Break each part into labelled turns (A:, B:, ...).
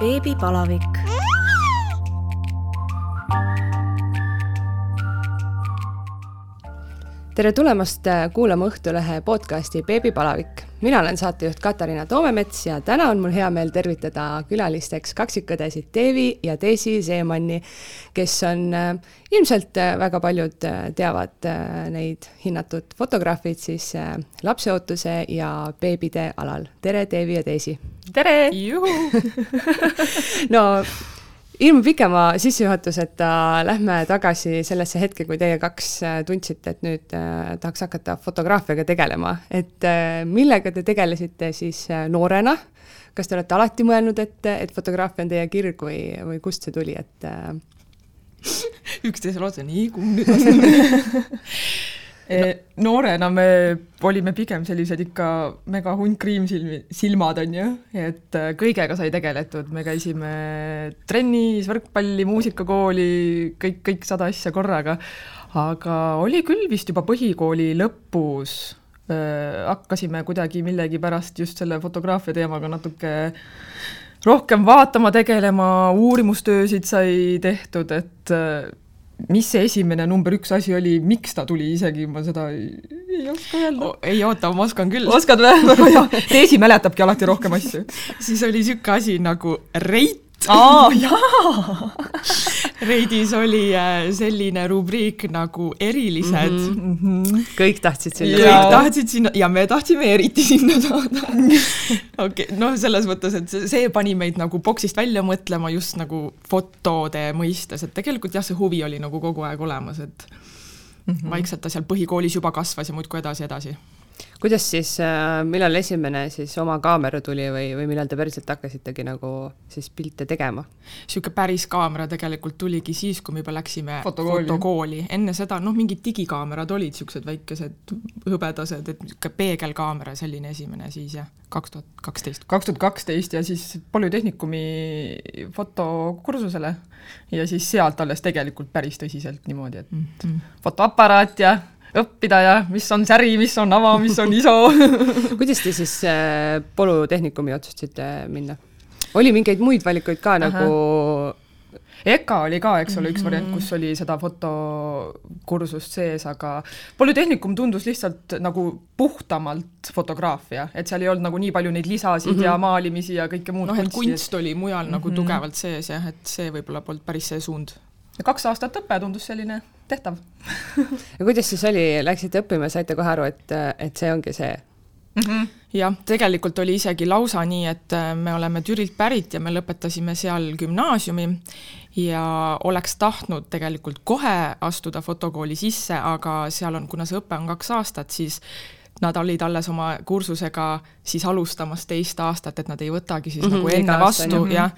A: beebipalavik. Tere tulemast kuulama Õhtulehe podcasti Beebipalavik. mina olen saatejuht Katariina Toomemets ja täna on mul hea meel tervitada külalisteks kaksikõdesid Deevi ja Daisy Seemanni, kes on äh, ilmselt äh, väga paljud äh, teavad neid hinnatud fotograafid siis lapseootuse ja beebide alal. tere, Deevi ja Daisy!
B: tere!
A: no ilma pikema sissejuhatuseta lähme tagasi sellesse hetke, kui teie kaks äh, tundsite, et nüüd äh, tahaks hakata fotograafiaga tegelema, et äh, millega te tegelesite siis noorena? kas te olete alati mõelnud, et, et fotograafia on teie kirg või, või kust see tuli, et
B: üksteisele otsa, nii kumm nüüd on no. noorena me olime pigem sellised ikka mega hunt kriimsilmi, silmad on ju, et äh, kõigega sai tegeletud, me käisime trennis, võrkpalli, muusikakooli, kõik, kõik sada asja korraga. aga oli küll vist juba põhikooli lõpus äh,, hakkasime kuidagi millegipärast just selle fotograafia teemaga natuke rohkem vaatama, tegelema, uurimustöösid sai tehtud, et mis see esimene number üks asi oli, miks ta tuli isegi, ma seda ei, ei oska öelda
C: oh,. ei oota, ma oskan küll.
B: oskad või? väga hea. Teesi mäletabki alati rohkem asju.
C: siis oli niisugune asi nagu reit.
B: Aa, jaa
C: Reidis oli äh, selline rubriik nagu erilised mm.
A: -hmm. kõik tahtsid sinna
C: kõik saada. tahtsid sinna ja me tahtsime eriti sinna saada. okei noh, selles mõttes, et see, pani meid nagu boksist välja mõtlema just nagu fotode mõistes, et tegelikult jah, see huvi oli nagu kogu aeg olemas, et mm -hmm. vaikselt ta seal põhikoolis juba kasvas ja muudkui edasi-edasi
A: kuidas siis, äh, millal esimene siis oma kaamera tuli või, või millal te päriselt hakkasitegi nagu siis pilte tegema?
C: niisugune päris kaamera tegelikult tuligi siis, kui me juba läksime fotokooli, fotokooli., enne seda noh, mingid digikaamerad olid niisugused väikesed hõbedased, et niisugune peegelkaamera, selline esimene siis jah, kaks tuhat kaksteist.
B: kaks tuhat kaksteist ja siis Polütehnikumi fotokursusele ja siis sealt alles tegelikult päris tõsiselt niimoodi, et mm -hmm. fotoaparaat ja õppida ja mis on säri, mis on ava, mis on iso
A: kuidas te siis äh, Polütehnikumi otsustasite minna? oli mingeid muid valikuid ka Aha. nagu
B: EKA oli ka, eks ole, üks variant, kus oli seda fotokursust sees, aga Polütehnikum tundus lihtsalt nagu puhtamalt fotograafia, et seal ei olnud nagu nii palju neid lisasid mm -hmm. ja maalimisi ja kõike muud
C: noh, et kunst oli mujal mm -hmm. nagu mhm. tugevalt sees jah, et see võib-olla polnud päris see suund.
B: Ja kaks aastat õpe tundus selline tehtav
A: ja kuidas siis oli, läksite õppima saite kohe aru, et, et see ongi see
C: mm? -hmm. jah, tegelikult oli isegi lausa nii, et äh, me oleme Türilt pärit ja me lõpetasime seal gümnaasiumi ja oleks tahtnud tegelikult kohe astuda fotokooli sisse, aga seal on, kuna see õpe on kaks aastat, siis nad olid alles oma kursusega siis alustamas teist aastat, et nad ei võtagi siis mm -hmm, nagu enne vastu, jah.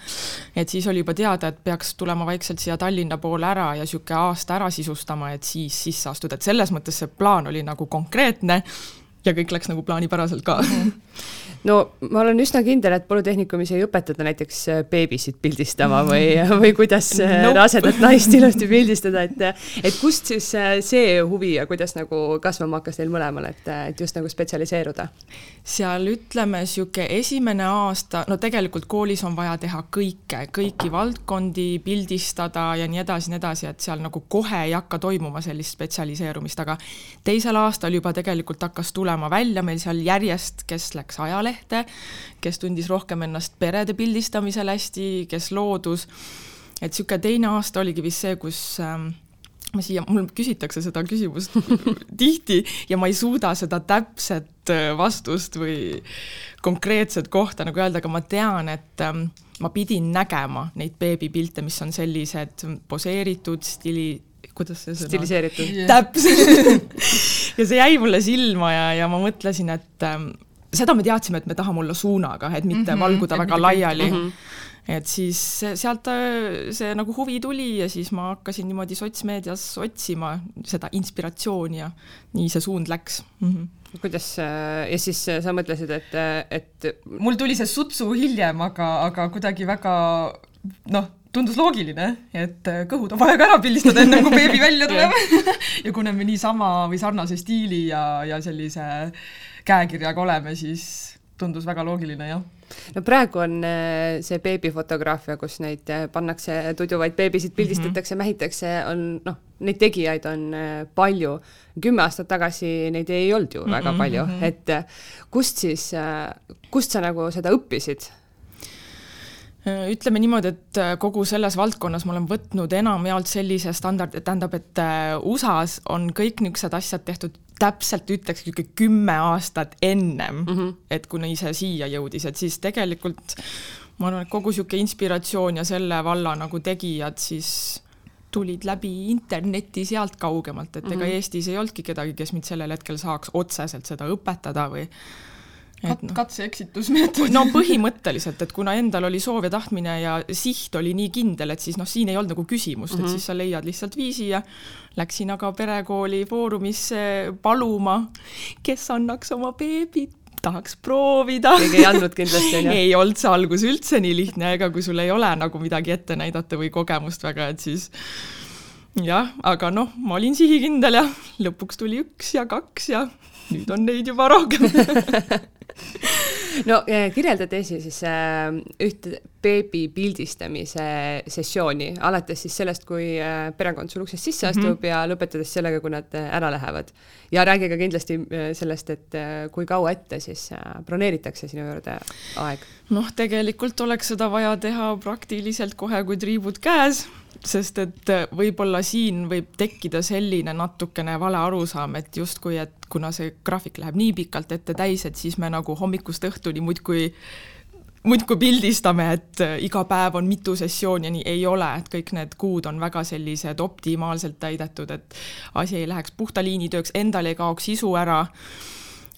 C: et siis oli juba teada, et peaks tulema vaikselt siia Tallinna poole ära ja niisugune aasta ära sisustama, et siis sisse astuda, et selles mõttes see plaan oli nagu konkreetne ja kõik läks nagu plaanipäraselt ka mm. -hmm
A: no ma olen üsna kindel, et Polütehnikumis ei õpetata näiteks äh, beebisid pildistama või, või kuidas äh, nope. rasedat naist ilusti pildistada, et et kust siis äh, see huvi ja kuidas nagu kasvama hakkas teil mõlemal, et, et just nagu spetsialiseeruda?
C: seal ütleme, niisugune esimene aasta, no tegelikult koolis on vaja teha kõike, kõiki valdkondi pildistada ja nii edasi, nii edasi, et seal nagu kohe ei hakka toimuma sellist spetsialiseerumist, aga teisel aastal juba tegelikult hakkas tulema välja meil seal järjest, kes läks ajalehte, lehte, kes tundis rohkem ennast perede pildistamisel hästi, kes loodus, et niisugune teine aasta oligi vist see, kus ähm, ma siia, mul küsitakse seda küsimust tihti ja ma ei suuda seda täpset äh, vastust või konkreetset kohta nagu öelda, aga ma tean, et ähm, ma pidin nägema neid beebipilte, mis on sellised poseeritud stili, kuidas see sõna
A: stiliseeritud.
C: Yeah.. täpselt. Ja see jäi mulle silma ja, ja ma mõtlesin, et ähm, seda me teadsime, et me tahame olla suunaga, et mitte mm -hmm, valguda väga laiali mm. -hmm et siis sealt äh, see nagu huvi tuli ja siis ma hakkasin niimoodi sotsmeedias otsima seda inspiratsiooni ja nii see suund läks mm.
A: -hmm. kuidas äh, ja siis sa mõtlesid, et, et
B: mul tuli see sutsu hiljem, aga, aga kuidagi väga noh, tundus loogiline, et kõhud on vaja ka ära pildistada, enne kui beebi välja tuleb ja kuna me niisama või sarnase stiili ja, ja sellise käekirjaga oleme, siis tundus väga loogiline, jah.
A: no praegu on äh, see beebifotograafia, kus neid äh, pannakse tuduvaid beebisid, pildistatakse mm, -hmm. mähitakse, on noh, neid tegijaid on äh, palju. kümme aastat tagasi neid ei olnud ju mm -hmm. väga palju, et kust siis, kust sa nagu seda õppisid?
C: ütleme niimoodi, et kogu selles valdkonnas ma olen võtnud enamjaolt sellise standardi, tähendab, et USA-s on kõik niisugused asjad tehtud täpselt ütleks niisugune kümme aastat ennem mm, -hmm. et kuni see siia jõudis, et siis tegelikult ma arvan, et kogu niisugune inspiratsioon ja selle valla nagu tegijad siis tulid läbi interneti sealt kaugemalt, et ega mm -hmm. Eestis ei olnudki kedagi, kes mind sellel hetkel saaks otseselt seda õpetada või
B: Kat-, no, katse-eksitusmeetod.
C: no põhimõtteliselt, et kuna endal oli soov ja tahtmine ja siht oli nii kindel, et siis noh, siin ei olnud nagu küsimust mm, -hmm. et mhm. siis sa leiad lihtsalt viisi ja läksin aga perekooli Foorumisse paluma, kes annaks oma beebit tahaks proovida.
A: keegi ei andnud kindlasti, on ju?
C: ei olnud see algus üldse nii lihtne, ega kui sul ei ole nagu midagi ette näidata või kogemust väga, et siis jah, aga noh, ma olin sihikindel ja lõpuks tuli üks ja kaks ja nüüd on neid juba rohkem
A: no eh, kirjelda Desi siis äh, ühte beebi pildistamise sessiooni, alates siis sellest, kui äh, perekond sul uksest sisse astub mm -hmm. ja lõpetades sellega, kui nad ära lähevad. ja räägi ka kindlasti sellest, et äh, kui kaua ette siis äh, broneeritakse sinu juurde aeg?
C: noh, tegelikult oleks seda vaja teha praktiliselt kohe, kui triibud käes sest et võib-olla siin võib tekkida selline natukene vale arusaam, et justkui, et kuna see graafik läheb nii pikalt ette täis, et siis me nagu hommikust õhtuni muudkui muudkui pildistame, et äh, iga päev on mitu sessiooni ja nii ei ole, et kõik need kuud on väga sellised optimaalselt täidetud, et asi ei läheks puhta liini tööks, endal ei kaoks isu ära.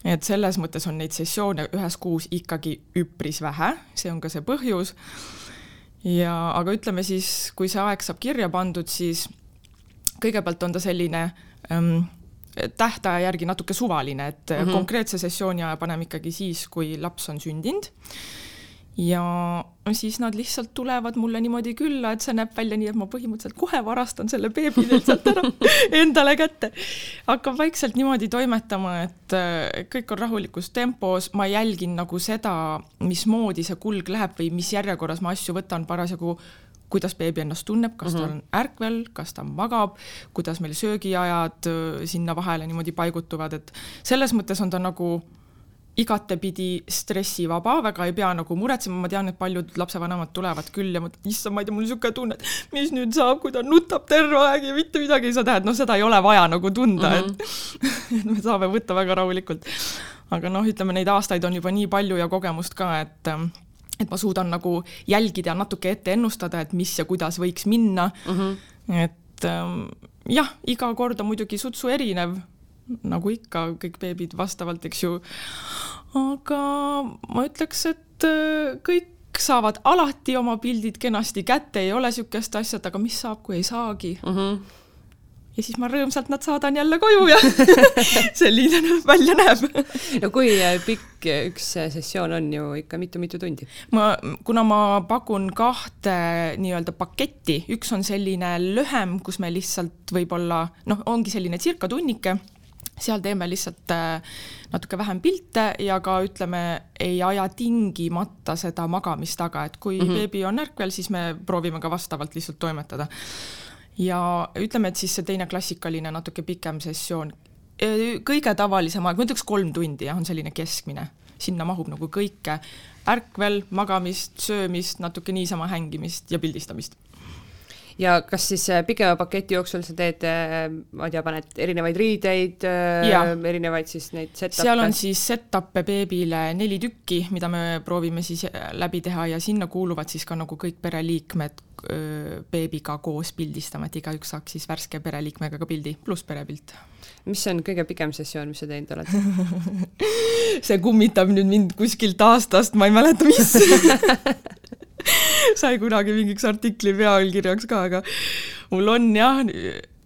C: et selles mõttes on neid sessioone ühes kuus ikkagi üpris vähe, see on ka see põhjus ja aga ütleme siis, kui see aeg saab kirja pandud, siis kõigepealt on ta selline ähm, tähtaja järgi natuke suvaline, et mm -hmm. konkreetse sessiooni aja paneme ikkagi siis, kui laps on sündinud ja siis nad lihtsalt tulevad mulle niimoodi külla, et see näeb välja nii, et ma põhimõtteliselt kohe varastan selle beebi teilt sealt ära endale kätte. hakkan vaikselt niimoodi toimetama, et kõik on rahulikus tempos, ma jälgin nagu seda, mismoodi see kulg läheb või mis järjekorras ma asju võtan parasjagu kuidas beebi ennast tunneb, kas ta mm -hmm. on ärkvel, kas ta magab, kuidas meil söögiajad sinna vahele niimoodi paigutuvad, et selles mõttes on ta nagu igatepidi stressivaba, väga ei pea nagu muretsema, ma tean, et paljud lapsevanemad tulevad küll ja mõtlevad, issand, ma ei tea, mul on niisugune tunne, et mis nüüd saab, kui ta nutab terve aeg ja mitte midagi ei saa teha, et noh, seda ei ole vaja nagu tunda mm, -hmm. et et me saame võtta väga rahulikult. aga noh, ütleme neid aastaid on juba nii palju ja kogemust ka, et et ma suudan nagu jälgida ja natuke ette ennustada, et mis ja kuidas võiks minna mm. -hmm. et ähm, jah, iga kord on muidugi sutsu erinev nagu ikka kõik beebid vastavalt, eks ju. aga ma ütleks, et äh, kõik saavad alati oma pildid kenasti kätte, ei ole niisugust asja, et aga mis saab, kui ei saagi mm. -hmm ja siis ma rõõmsalt nad saadan jälle koju ja selline välja näeb.
A: no kui äh, pikk üks sessioon on ju ikka mitu-mitu tundi?
C: ma, kuna ma pakun kahte nii-öelda paketti, üks on selline lühem, kus me lihtsalt võib-olla noh, ongi selline circa tunnike seal teeme lihtsalt äh, natuke vähem pilte ja ka ütleme, ei aja tingimata seda magamist taga, et kui mm -hmm. beebi on ärkvel, siis me proovime ka vastavalt lihtsalt toimetada. Ja ütleme, et siis see teine klassikaline natuke pikem sessioon, kõige tavalisem aeg, ma ütleks kolm tundi jah, on selline keskmine, sinna mahub nagu kõike, ärkvel, magamist, söömist, natuke niisama hängimist ja pildistamist.
A: Ja kas siis äh, pikema paketi jooksul sa teed, äh, ma ei tea, paned erinevaid riideid, äh, erinevaid siis neid set-up'e?
C: seal on siis set-up'e beebile neli tükki, mida me proovime siis läbi teha ja sinna kuuluvad siis ka nagu kõik pereliikmed beebiga koos pildistama, et igaüks saaks siis värske pereliikmega ka pildi, pluss perepilt.
A: mis on kõige pikem sessioon, mis sa teinud oled
C: see kummitab nüüd mind kuskilt aastast, ma ei mäleta, mis sai kunagi mingiks artikli pealkirjaks ka, aga mul on jah,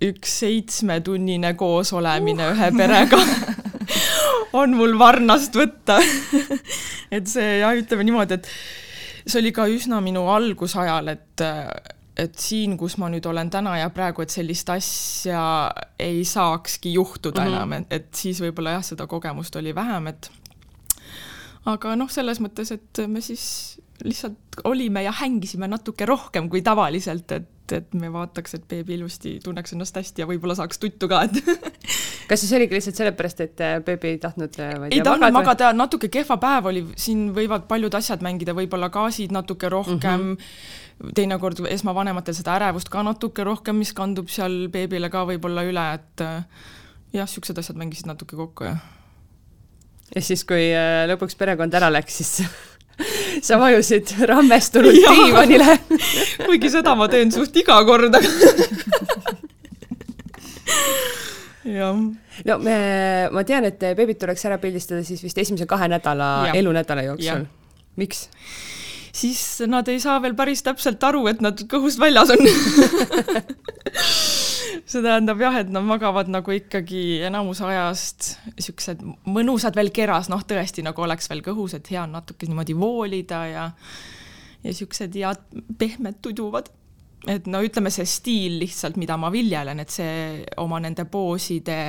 C: üks seitsmetunnine koosolemine uh. ühe perega on mul varnast võtta et see jah, ütleme niimoodi, et see oli ka üsna minu algusajal, et et siin, kus ma nüüd olen täna ja praegu, et sellist asja ei saakski juhtuda mm -hmm. enam, et, et siis võib-olla jah, seda kogemust oli vähem, et aga noh, selles mõttes, et me siis lihtsalt olime ja hängisime natuke rohkem kui tavaliselt, et, et me vaataks, et beebi ilusti tunneks ennast hästi ja võib-olla saaks tuttu ka, et
A: kas siis oligi lihtsalt sellepärast, et äh, beebi ei tahtnud äh,
C: ei, ei tahtnud magada, natuke kehva päev oli, siin võivad paljud asjad mängida, võib-olla gaasid natuke rohkem mm, -hmm. teinekord esmavanematel seda ärevust ka natuke rohkem, mis kandub seal beebile ka võib-olla üle, et äh, jah, niisugused asjad mängisid natuke kokku, jah.
A: ja siis, kui lõpuks perekond ära läks, siis sa vajusid rammestunud diivanile
C: kuigi seda ma teen suht iga kord jah.
A: no me, ma tean, et beebit tuleks ära pildistada siis vist esimese kahe nädala, elunädala jooksul. miks?
C: siis nad ei saa veel päris täpselt aru, et nad kõhust väljas on see tähendab jah, et nad magavad nagu ikkagi enamus ajast niisugused mõnusad veel keras, noh, tõesti nagu oleks veel kõhus, et hea on natuke niimoodi voolida ja ja niisugused head pehmed tuduvad. Et no ütleme, see stiil lihtsalt, mida ma viljelen, et see oma nende pooside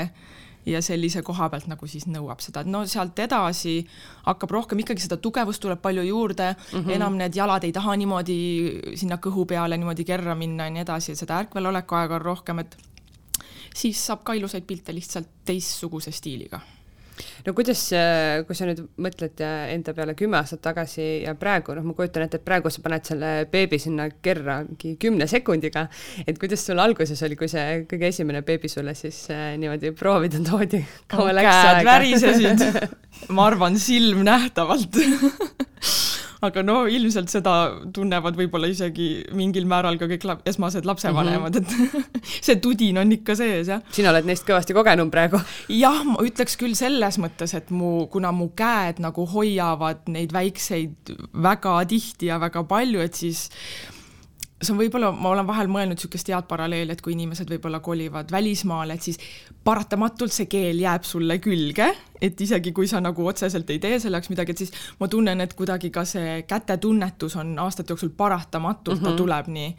C: ja sellise koha pealt nagu siis nõuab seda, et no sealt edasi hakkab rohkem ikkagi seda tugevust tuleb palju juurde. Mm, -hmm. enam need jalad ei taha niimoodi sinna kõhu peale niimoodi kerra minna ja nii edasi, seda ärkveloleku aega on rohkem, et siis saab ka ilusaid pilte lihtsalt teistsuguse stiiliga
A: no kuidas, äh, kui sa nüüd mõtled äh, enda peale kümme aastat tagasi ja praegu, noh, ma kujutan ette, et praegu sa paned selle beebi sinna kerra mingi kümne sekundiga, et kuidas sul alguses oli, kui see kõige esimene beebi sulle siis äh, niimoodi proovida toodi?
C: käed värisesid. Ma arvan, silm nähtavalt aga no ilmselt seda tunnevad võib-olla isegi mingil määral ka kõik lap esmased lapsevanemad mm, -hmm. et see tudin on ikka sees, jah.
A: sina oled neist kõvasti kogenum praegu?
C: jah, ma ütleks küll selles mõttes, et mu, kuna mu käed nagu hoiavad neid väikseid väga tihti ja väga palju, et siis see on võib-olla, ma olen vahel mõelnud niisugust head paralleeli, et kui inimesed võib-olla kolivad välismaale, et siis paratamatult see keel jääb sulle külge, et isegi kui sa nagu otseselt ei tee selle jaoks midagi, et siis ma tunnen, et kuidagi ka see kätetunnetus on aastate jooksul paratamatult mm, -hmm. ta mhm. tuleb nii.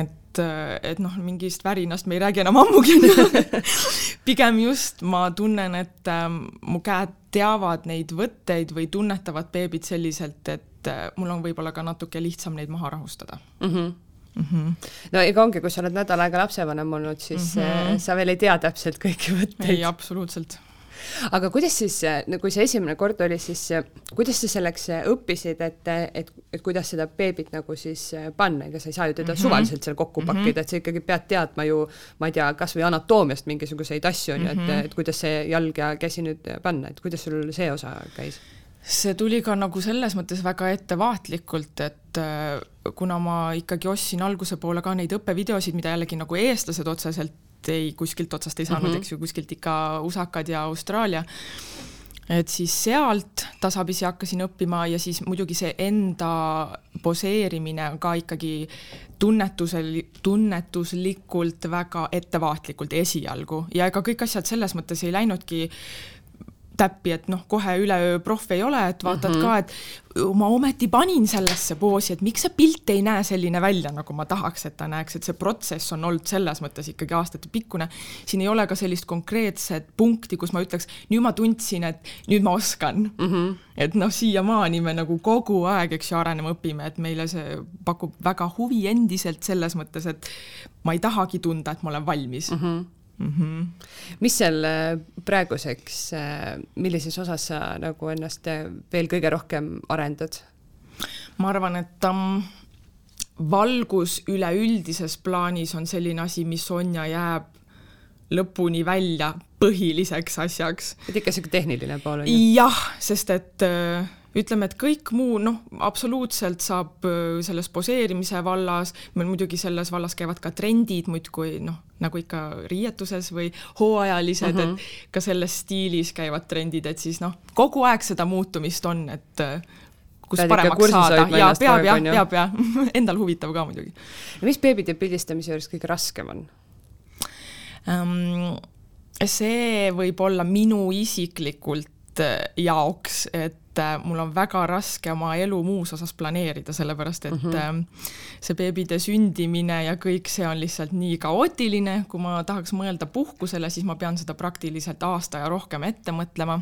C: et, et noh, mingist värinast me ei räägi enam ammugi pigem just ma tunnen, et ähm, mu käed teavad neid võtteid või tunnetavad beebit selliselt, et et äh, mul on võib-olla ka natuke lihtsam neid maha rahustada mm. -hmm.
A: Mm -hmm. no ega ongi, kui sa oled nädal aega lapsevanem olnud, siis mm -hmm. sa veel ei tea täpselt kõiki võtteid.
C: ei, absoluutselt
A: aga kuidas siis, no kui see esimene kord oli, siis kuidas sa selleks õppisid, et, et, et kuidas seda beebit nagu siis panna, ega sa ei saa ju teda mm -hmm. suvaliselt seal kokku mhm. pakkida mm, -hmm. et sa ikkagi pead teadma ju, ma ei tea, kas või anatoomiast mingisuguseid asju on ju et, mhm. et kuidas see jalg ja käsi nüüd panna, et kuidas sul see osa käis?
C: See tuli ka nagu selles mõttes väga ettevaatlikult, et äh, kuna ma ikkagi ostsin alguse poole ka neid õppevideosid, mida jällegi nagu eestlased otseselt ei, kuskilt otsast ei saanud mm, -hmm. eks ju, kuskilt ikka usakad ja Austraalia, et siis sealt tasapisi hakkasin õppima ja siis muidugi see enda poseerimine on ka ikkagi tunnetusel, tunnetuslikult väga ettevaatlikult esialgu ja ega kõik asjad selles mõttes ei läinudki täppi, et noh, kohe üleöö proff ei ole, et vaatad mm -hmm. ka, et ma ometi panin sellesse poosi, et miks see pilt ei näe selline välja, nagu ma tahaks, et ta näeks, et see protsess on olnud selles mõttes ikkagi aastatepikkune. siin ei ole ka sellist konkreetset punkti, kus ma ütleks, nüüd ma tundsin, et nüüd ma oskan mm. -hmm. et noh, siiamaani me nagu kogu aeg, eks ju, areneme, õpime, et meile see pakub väga huvi endiselt selles mõttes, et ma ei tahagi tunda, et ma olen valmis mm. -hmm Mm -hmm.
A: mis seal äh, praeguseks, äh, millises osas sa nagu ennast äh, veel kõige rohkem arendad?
C: ma arvan, et um, valgus üleüldises plaanis on selline asi, mis on ja jääb lõpuni välja põhiliseks asjaks.
A: et ikka niisugune tehniline pool on
C: ju? jah, sest et äh, ütleme, et kõik muu noh, absoluutselt saab selles poseerimise vallas, meil muidugi selles vallas käivad ka trendid muudkui noh, nagu ikka riietuses või hooajalised mm, -hmm. et mhm. ka selles stiilis käivad trendid, et siis noh, kogu aeg seda muutumist on, et kus Pead paremaks saada ja peab jah, peab jah, endal huvitav ka muidugi.
A: mis beebide pildistamise juures kõige raskem on
C: um,? see võib olla minu isiklikult jaoks, et et äh, mul on väga raske oma elu muus osas planeerida, sellepärast et mm -hmm. see beebide sündimine ja kõik see on lihtsalt nii kaootiline, kui ma tahaks mõelda puhkusele, siis ma pean seda praktiliselt aasta ja rohkem ette mõtlema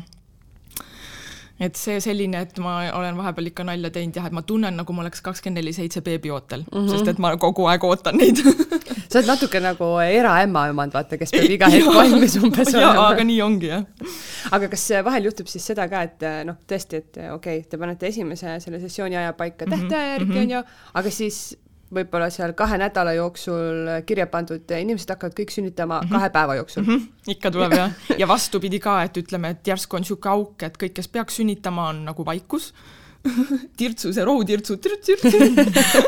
C: et see selline, et ma olen vahepeal ikka nalja teinud jah, et ma tunnen, nagu ma oleks kakskümmend neli seitse beebiootel mm, -hmm. sest et ma kogu aeg ootan neid
A: sa oled natuke nagu eraema omand, vaata, kes peab iga hetk valmis umbes
C: olema. aga nii ongi, jah.
A: aga kas vahel juhtub siis seda ka, et noh, tõesti, et okei okay,, te panete esimese selle sessiooni aja paika mhm, tähtaja järgi mm, -hmm. on ju, aga siis võib-olla seal kahe nädala jooksul kirja pandud inimesed hakkavad kõik sünnitama mm -hmm. kahe päeva jooksul mm.
C: -hmm. ikka tuleb jah, ja vastupidi ka, et ütleme, et järsku on niisugune auk, et kõik, kes peaks sünnitama, on nagu vaikus tirtsu, see rohutirtsu, tirts-tirts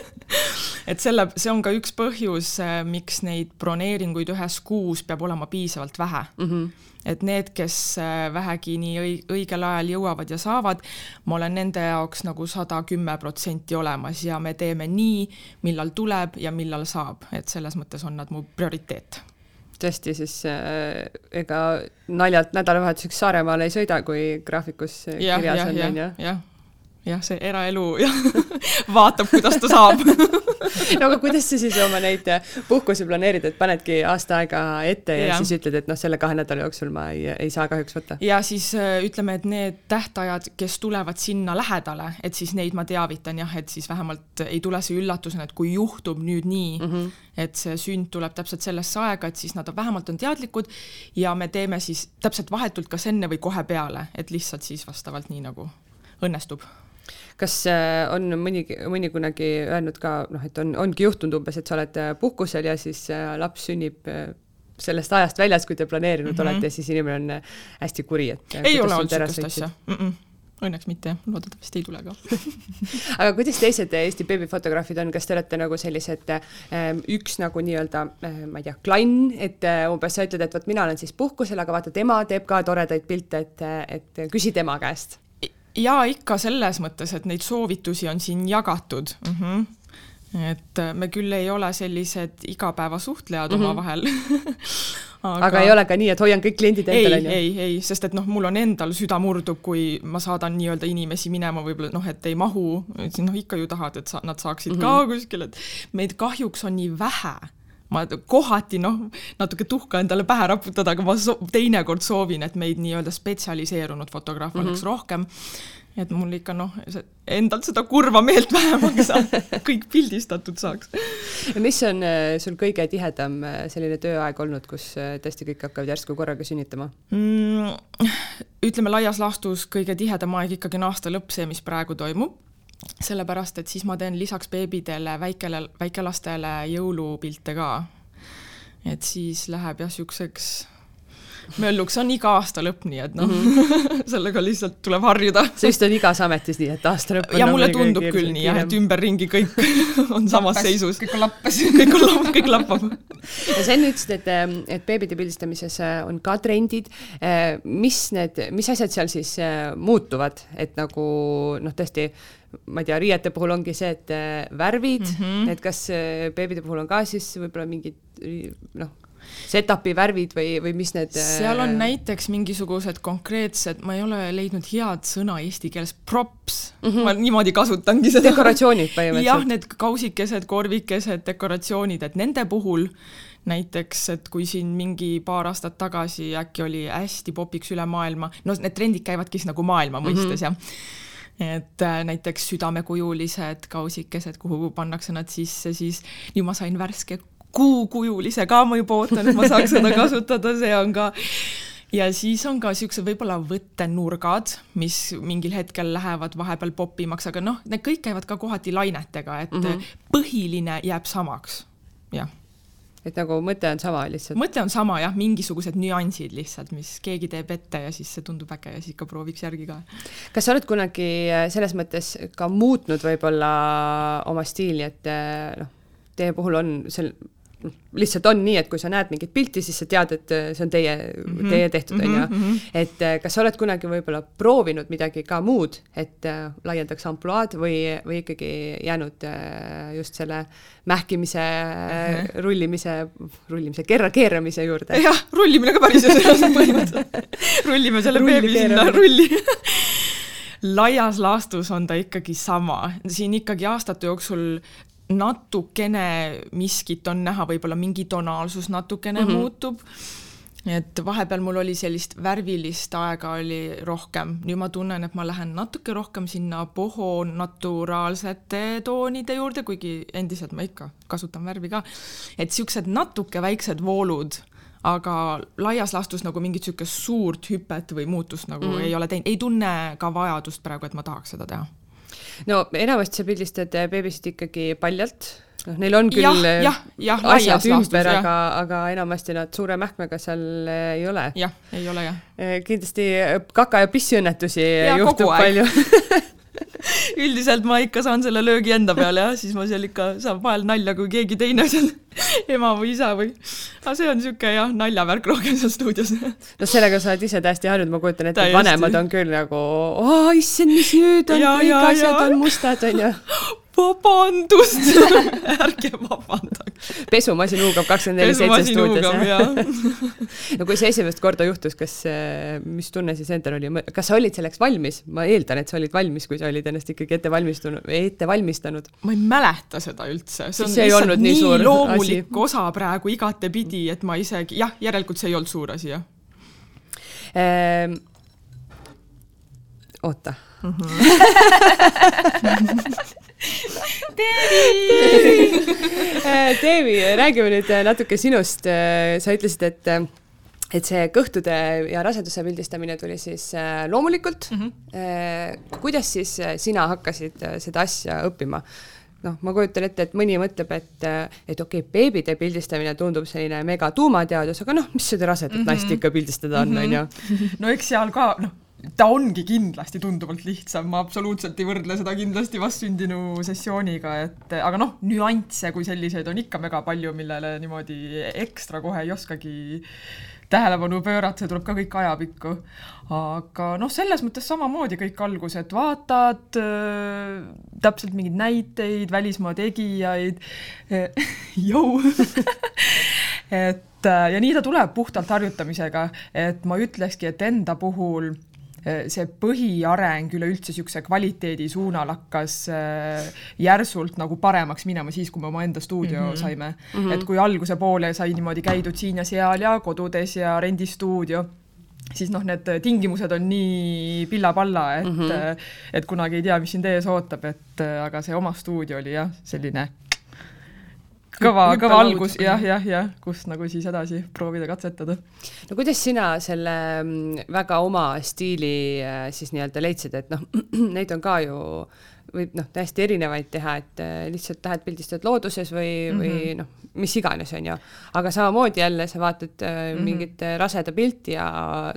C: et selle, see on ka üks põhjus, eh, miks neid broneeringuid ühes kuus peab olema piisavalt vähe mm. -hmm et need, kes äh, vähegi nii õigel ajal jõuavad ja saavad, ma olen nende jaoks nagu sada kümme protsenti olemas ja me teeme nii, millal tuleb ja millal saab, et selles mõttes on nad mu prioriteet.
A: Tõesti, siis äh, ega naljalt nädalavahetuseks Saaremaale ei sõida, kui graafikus ja, kirjas ja, on, on ju?
C: jah, jah, see eraelu jah vaatab, kuidas ta saab
A: no aga kuidas sa siis oma neid puhkusi planeerid, et panedki aasta aega ette ja, ja siis ütled, et noh, selle kahe nädala jooksul ma ei, ei saa kahjuks võtta?
C: ja siis äh, ütleme, et need tähtajad, kes tulevad sinna lähedale, et siis neid ma teavitan jah, et siis vähemalt ei tule see üllatusena, et kui juhtub nüüd nii mm, -hmm. et see sünd tuleb täpselt sellesse aega, et siis nad on, vähemalt on teadlikud ja me teeme siis täpselt vahetult kas enne või kohe peale, et lihtsalt siis vastavalt nii nagu õnnestub
A: kas äh, on mõni, mõni kunagi öelnud ka noh, et on, ongi juhtunud umbes, et sa oled äh, puhkusel ja siis äh, laps sünnib sellest ajast väljas, kui te planeerinud mm -hmm. olete ja siis inimene on hästi kuri, et
C: ei ole olnud niisugust asja. Mm. -mm õnneks mitte loodetavasti ei tule ka.
A: Aga kuidas teised Eesti beebifotograafid on, kas te olete nagu sellised üks nagu nii-öelda, ma ei tea, klann, et umbes sa ütled, et vot mina olen siis puhkusel, aga vaata, tema teeb ka toredaid pilte, et, et küsi tema käest
C: ja ikka selles mõttes, et neid soovitusi on siin jagatud mm. -hmm et äh, me küll ei ole sellised igapäevasuhtlejad mm -hmm. omavahel
A: aga... aga ei ole ka nii, et hoian kõik kliendid endale,
C: on ju? ei, ei, sest et noh, mul on endal süda murdub, kui ma saadan nii-öelda inimesi minema võib-olla noh, et ei mahu, noh, ikka ju tahad, et sa, nad saaksid mm -hmm. ka kuskil, et meid kahjuks on nii vähe ma kohati noh, natuke tuhka endale pähe raputada, aga ma so teinekord soovin, et meid nii-öelda spetsialiseerunud fotograafe mm -hmm. oleks rohkem. et mul ikka noh, endalt seda kurva meelt vähemaks kõik pildistatud saaks.
A: mis on äh, sul kõige tihedam äh, selline tööaeg olnud, kus äh, tõesti kõik hakkavad järsku korraga sünnitama mm,?
C: ütleme laias laastus kõige tihedam aeg ikkagi on aasta lõpp, see, mis praegu toimub sellepärast, et siis ma teen lisaks beebidele, väikele, väikelastele jõulupilte ka. et siis läheb jah, niisuguseks mölluks on iga aasta lõpp, nii et noh mm -hmm. sellega lihtsalt tuleb harjuda.
A: see vist on igas ametis nii, et aasta lõpp
C: ja mulle tundub küll nii jah, et ümberringi kõik on samas Lappes, seisus.
B: kõik on lappes
C: kõik on lapp, kõik lappab.
A: ja sa enne ütlesid, et, et beebide pildistamises äh, on ka trendid. Äh, mis need, mis asjad seal siis äh, muutuvad, et nagu noh, tõesti ma ei tea, riiete puhul ongi see, et värvid mm, -hmm. et kas beebide puhul on ka siis võib-olla mingid noh, setup'i värvid või, või mis need
C: seal on äh, näiteks mingisugused konkreetsed, ma ei ole leidnud head sõna eesti keeles, props mm, -hmm. ma niimoodi kasutangi seda.
A: dekoratsioonid põhimõtteliselt.
C: jah, need kausikesed, korvikesed, dekoratsioonid, et nende puhul näiteks, et kui siin mingi paar aastat tagasi äkki oli hästi popiks üle maailma, no need trendid käivadki siis nagu maailma mõistes mm -hmm. jah et äh, näiteks südamekujulised kausikesed, kuhu pannakse nad sisse, siis nüüd ma sain värske kuukujulise ka ma juba ootan, et ma saaks seda kasutada, see on ka ja siis on ka niisugused võib-olla võttenurgad, mis mingil hetkel lähevad vahepeal popimaks, aga noh, need kõik käivad ka kohati lainetega, et mm -hmm. põhiline jääb samaks, jah.
A: et nagu mõte on sama lihtsalt?
C: mõte on sama jah, mingisugused nüansid lihtsalt, mis keegi teeb ette ja siis see tundub äge ja siis ka prooviks järgi ka.
A: kas sa oled kunagi äh, selles mõttes ka muutnud võib-olla oma stiili, et äh, noh, teie puhul on sel-, lihtsalt on nii, et kui sa näed mingit pilti, siis sa tead, et äh, see on teie mm, -hmm. teie tehtud, on ju. Mhm, mhm. et äh, kas sa oled kunagi võib-olla proovinud midagi ka muud, et äh, laiendaks ampluaad või, või ikkagi jäänud äh, just selle mähkimise uh, -huh. rullimise, rullimise, kerra keeramise juurde?
C: jah, rullimine ka päris põhimõtteliselt. rullime selle beebi sinna rulli laias laastus on ta ikkagi sama, siin ikkagi aastate jooksul natukene miskit on näha, võib-olla mingi tonaalsus natukene mm -hmm. muutub et vahepeal mul oli sellist värvilist aega oli rohkem, nüüd ma tunnen, et ma lähen natuke rohkem sinna boho naturaalsete toonide juurde, kuigi endiselt ma ikka kasutan värvi ka. et siuksed natuke väiksed voolud, aga laias laastus nagu mingit siukest suurt hüpet või muutust nagu mm. ei ole teinud, ei tunne ka vajadust praegu, et ma tahaks seda teha
A: no enamasti sa pildistad beebisid ikkagi paljalt noh, neil on küll
C: ja, ja, ja,
A: asjad ümber, aga, aga enamasti nad suure mähkmega seal eh, ei ole.
C: jah, ei ole jah.
A: Eh, kindlasti kaka- ja pissiõnnetusi juhtub palju
C: üldiselt ma ikka saan selle löögi enda peale jah, siis ma seal ikka saan vahel nalja, kui keegi teine seal ema või isa või, aga see on niisugune jah, naljavärk rohkem seal stuudios.
A: no sellega sa oled ise täiesti harjunud, ma kujutan ette, et vanemad on küll nagu, issand, mis nüüd on, kõik asjad on mustad, onju.
C: Vabandust! Ärge vabandage.
A: Pesumasin huugab kakskümmend neli seitse stuudios, no kui see esimest korda juhtus, kas, äh, mis tunne siis endal oli, kas sa olid selleks valmis? ma eeldan, et sa olid valmis, kui sa olid ennast ikkagi ette valmistunud, ette valmistanud.
C: ma ei mäleta seda üldse, see on see lihtsalt nii, nii loomulik asi. osa praegu igatepidi, et ma isegi, jah, järelikult see ei olnud suur asi, jah
A: ehm,. oota mm. -hmm. Deevi, räägime nüüd äh, natuke sinust. Äh, sa ütlesid, et äh, et see kõhtude ja raseduse pildistamine tuli siis loomulikult mm. -hmm. kuidas siis sina hakkasid seda asja õppima? noh, ma kujutan ette, et mõni mõtleb, et, et okei okay,, beebide pildistamine tundub selline mega tuumateadus, aga noh, mis seda rasedat mm -hmm. naist ikka pildistada on, on ju.
B: no eks seal ka, noh ta ongi kindlasti tunduvalt lihtsam, ma absoluutselt ei võrdle seda kindlasti vastsündinu sessiooniga, et aga noh, nüansse kui selliseid on ikka väga palju, millele niimoodi ekstra kohe ei oskagi tähelepanu pöörata, see tuleb ka kõik ajapikku. aga noh, selles mõttes samamoodi kõik algus, et vaatad äh, täpselt mingeid näiteid, välismaa tegijaid äh,, jõu et ja nii ta tuleb puhtalt harjutamisega, et ma ütlekski, et enda puhul see põhiareng üleüldse niisuguse kvaliteedi suunal hakkas äh, järsult nagu paremaks minema siis, kui me omaenda stuudio mm -hmm. saime mm. -hmm. et kui alguse poole sai niimoodi käidud siin ja seal ja kodudes ja rendistuudio, siis noh, need tingimused on nii pilla-palla, et mm, -hmm. et kunagi ei tea, mis sind ees ootab, et aga see oma stuudio oli jah, selline kõva, kõva algus jah, jah, jah, kus nagu siis edasi proovida katsetada.
A: no kuidas sina selle mm, väga oma stiili äh, siis nii-öelda leidsid, et noh, neid on ka ju võib noh, täiesti erinevaid teha, et äh, lihtsalt lähed pildistad looduses või mm, -hmm. või mhm. noh, mis iganes, on ju. aga samamoodi jälle sa vaatad mm -hmm. mingit raseda pilti ja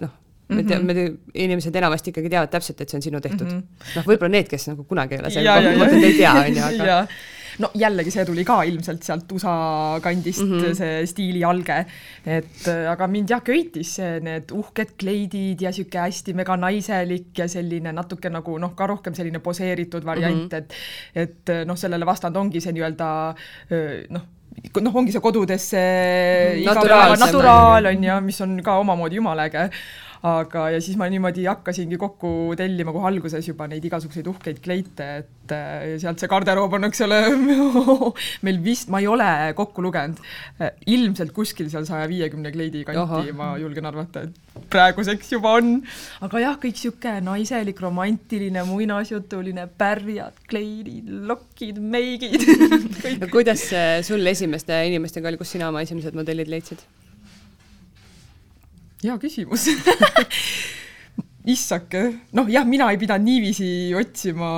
A: noh, me teame, me te, inimesed enamasti ikkagi teavad täpselt, et see on sinu tehtud mm -hmm.. noh, võib-olla need, kes nagu kunagi ei ole seal kohtunud, ei tea, on ju, aga
B: no jällegi see tuli ka ilmselt sealt USA kandist mm, -hmm. see stiili alge. et aga mind jah köitis see, need uhked kleidid ja sihuke hästi meganaiselik ja selline natuke nagu noh, ka rohkem selline poseeritud variant mm, -hmm. et et noh, sellele vastand ongi see nii-öelda noh noh, ongi see kodudes see
A: naturaal,
B: naturaal on ju, mis on ka omamoodi jumala äge aga, ja siis ma niimoodi hakkasingi kokku tellima kohe alguses juba neid igasuguseid uhkeid kleite, et äh, sealt see garderoob on, eks ole meil vist, ma ei ole kokku lugenud, ilmselt kuskil seal saja viiekümne kleidi kanti Oha. ma julgen arvata, et praeguseks juba on. aga jah, kõik sihuke naiselik, romantiline, muinasjutuline, pärjad, kleidid, lokid, meigid
A: kuidas sul esimeste inimestega oli, kus sina oma esimesed modellid leidsid?
B: Hea küsimus issake, noh jah, mina ei pidanud niiviisi otsima,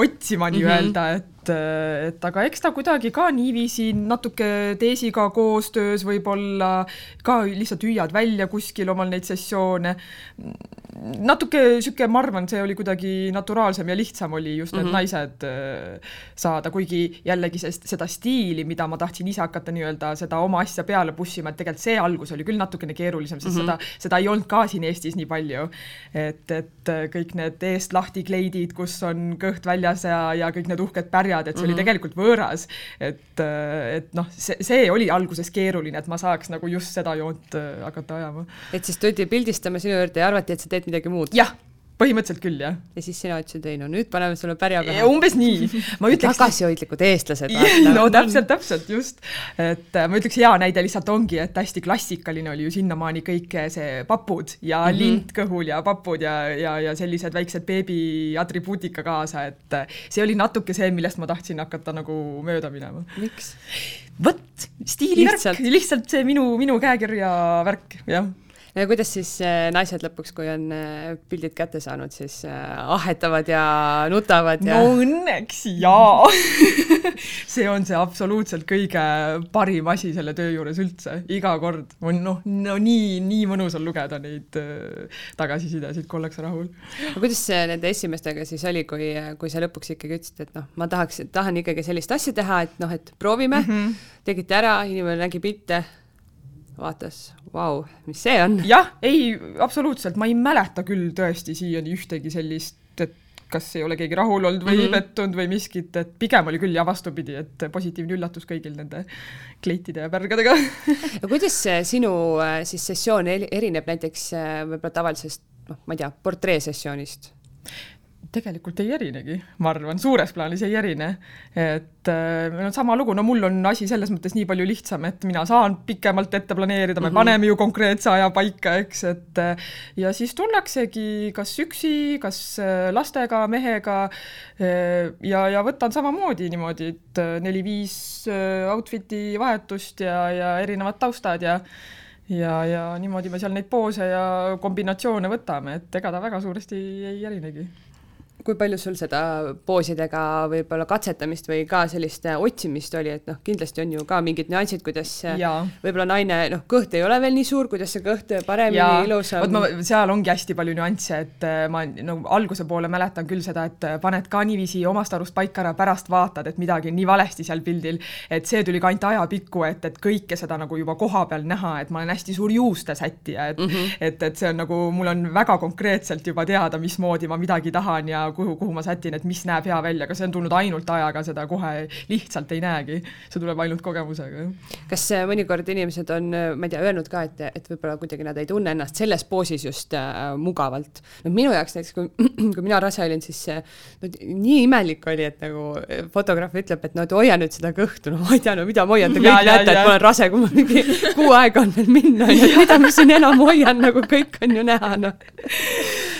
B: otsima nii-öelda mm, -hmm. et et, et aga eks ta kuidagi ka niiviisi natuke teesiga koostöös võib-olla ka lihtsalt hüüad välja kuskil omal neid sessioone. Natuke sihuke, ma arvan, see oli kuidagi naturaalsem ja lihtsam oli just need mm -hmm. naised äh, saada, kuigi jällegi sest seda stiili, mida ma tahtsin ise hakata nii-öelda seda oma asja peale push ima, et tegelikult see algus oli küll natukene keerulisem, sest mm -hmm. seda, seda ei olnud ka siin Eestis nii palju. et, et kõik need eest lahti kleidid, kus on kõht väljas ja, ja kõik need uhked pärjad et see mm -hmm. oli mhm. tegelikult võõras. et, äh, et noh, see, see oli alguses keeruline, et ma saaks nagu just seda joont äh, hakata ajama.
A: et siis tuldi pildistama sinu juurde ja arvati, et sa teed midagi muud?
B: jah põhimõtteliselt küll, jah.
A: ja siis sina ütlesid, ei no nüüd paneme sulle pärja pähe.
B: umbes nii.
A: ütleks. tagasihoidlikud eestlased.
B: no täpselt, täpselt, just. et äh, ma ütleks, hea näide lihtsalt ongi, et hästi klassikaline oli ju sinnamaani kõik see papud ja mm -hmm. lint kõhul ja papud ja, ja, ja sellised väiksed beebi atribuutika kaasa, et äh, see oli natuke see, millest ma tahtsin hakata nagu mööda minema.
A: miks?
B: vot, stiilivärk, lihtsalt see minu, minu käekirja värk, jah
A: ja kuidas siis äh, naised lõpuks, kui on äh, pildid kätte saanud, siis äh, ahetavad ja nutavad ja?
B: no õnneks jaa see on see absoluutselt kõige parim asi selle töö juures üldse, iga kord on noh, no nii, nii mõnus on lugeda neid tagasisidesid, kui ollakse rahul.
A: kuidas see nende esimestega siis oli, kui, kui sa lõpuks ikkagi ütlesid, et noh, ma tahaks, tahan ikkagi sellist asja teha, et noh, et proovime mm, -hmm. tegite ära, inimene nägi pilte vaatas, vau, mis see on?
B: jah, ei, absoluutselt, ma ei mäleta küll tõesti siiani ühtegi sellist, et kas ei ole keegi rahul olnud või mm -hmm. pettunud või miskit, et pigem oli küll jah, vastupidi, et positiivne üllatus kõigil nende kleitide ja pärgadega
A: no kuidas sinu äh, siis sessioon erineb näiteks äh, võib-olla tavalisest, noh, ma ei tea, portreesessioonist?
B: Tegelikult ei erinegi, ma arvan, suures plaanis ei erine. et äh, meil on sama lugu, no mul on asi selles mõttes nii palju lihtsam, et mina saan pikemalt ette planeerida, me mm -hmm. paneme ju konkreetse aja paika, eks, et äh, ja siis tullaksegi kas üksi, kas äh, lastega, mehega ja, ja võtan samamoodi niimoodi, et neli-viis outfit'i vahetust ja, ja erinevad taustad ja ja, ja niimoodi me seal neid poose ja kombinatsioone võtame, et ega ta väga suuresti ei erinegi
A: kui palju sul seda poosidega võib-olla katsetamist või ka sellist äh, otsimist oli, et noh, kindlasti on ju ka mingid nüansid, kuidas äh, võib-olla naine, noh, kõht ei ole veel nii suur, kuidas see kõht paremini, ilusam.
B: vot ma, seal ongi hästi palju nüansse, et äh, ma no alguse poole mäletan küll seda, et paned ka niiviisi omast arust paika ära, pärast vaatad, et midagi on nii valesti seal pildil, et see tuli ka ainult ajapikku, et, et kõike seda nagu juba koha peal näha, et ma olen hästi suur juuste sättija, et mm, -hmm. et, et see on nagu, mul on väga konkreetselt juba teada, mismoodi ma midagi tahan ja kuhu, kuhu ma sätin, et mis näeb hea välja, aga see on tulnud ainult ajaga, seda kohe lihtsalt ei näegi. see tuleb ainult kogemusega.
A: kas äh, mõnikord inimesed on, äh, ma ei tea, öelnud ka, et, et võib-olla kuidagi nad ei tunne ennast selles poosis just äh, mugavalt? no minu jaoks näiteks, kui, kui mina rase olin, siis no, nii imelik oli, et nagu äh, fotograaf ütleb, et no hoia nüüd seda kõhtu, no ma ei tea, no mida ma hoian, te kõik ja, näete, et ma olen rase, kui mul mingi kuu aega on veel minna, mida ma siin enam hoian, nagu kõik on ju näha, noh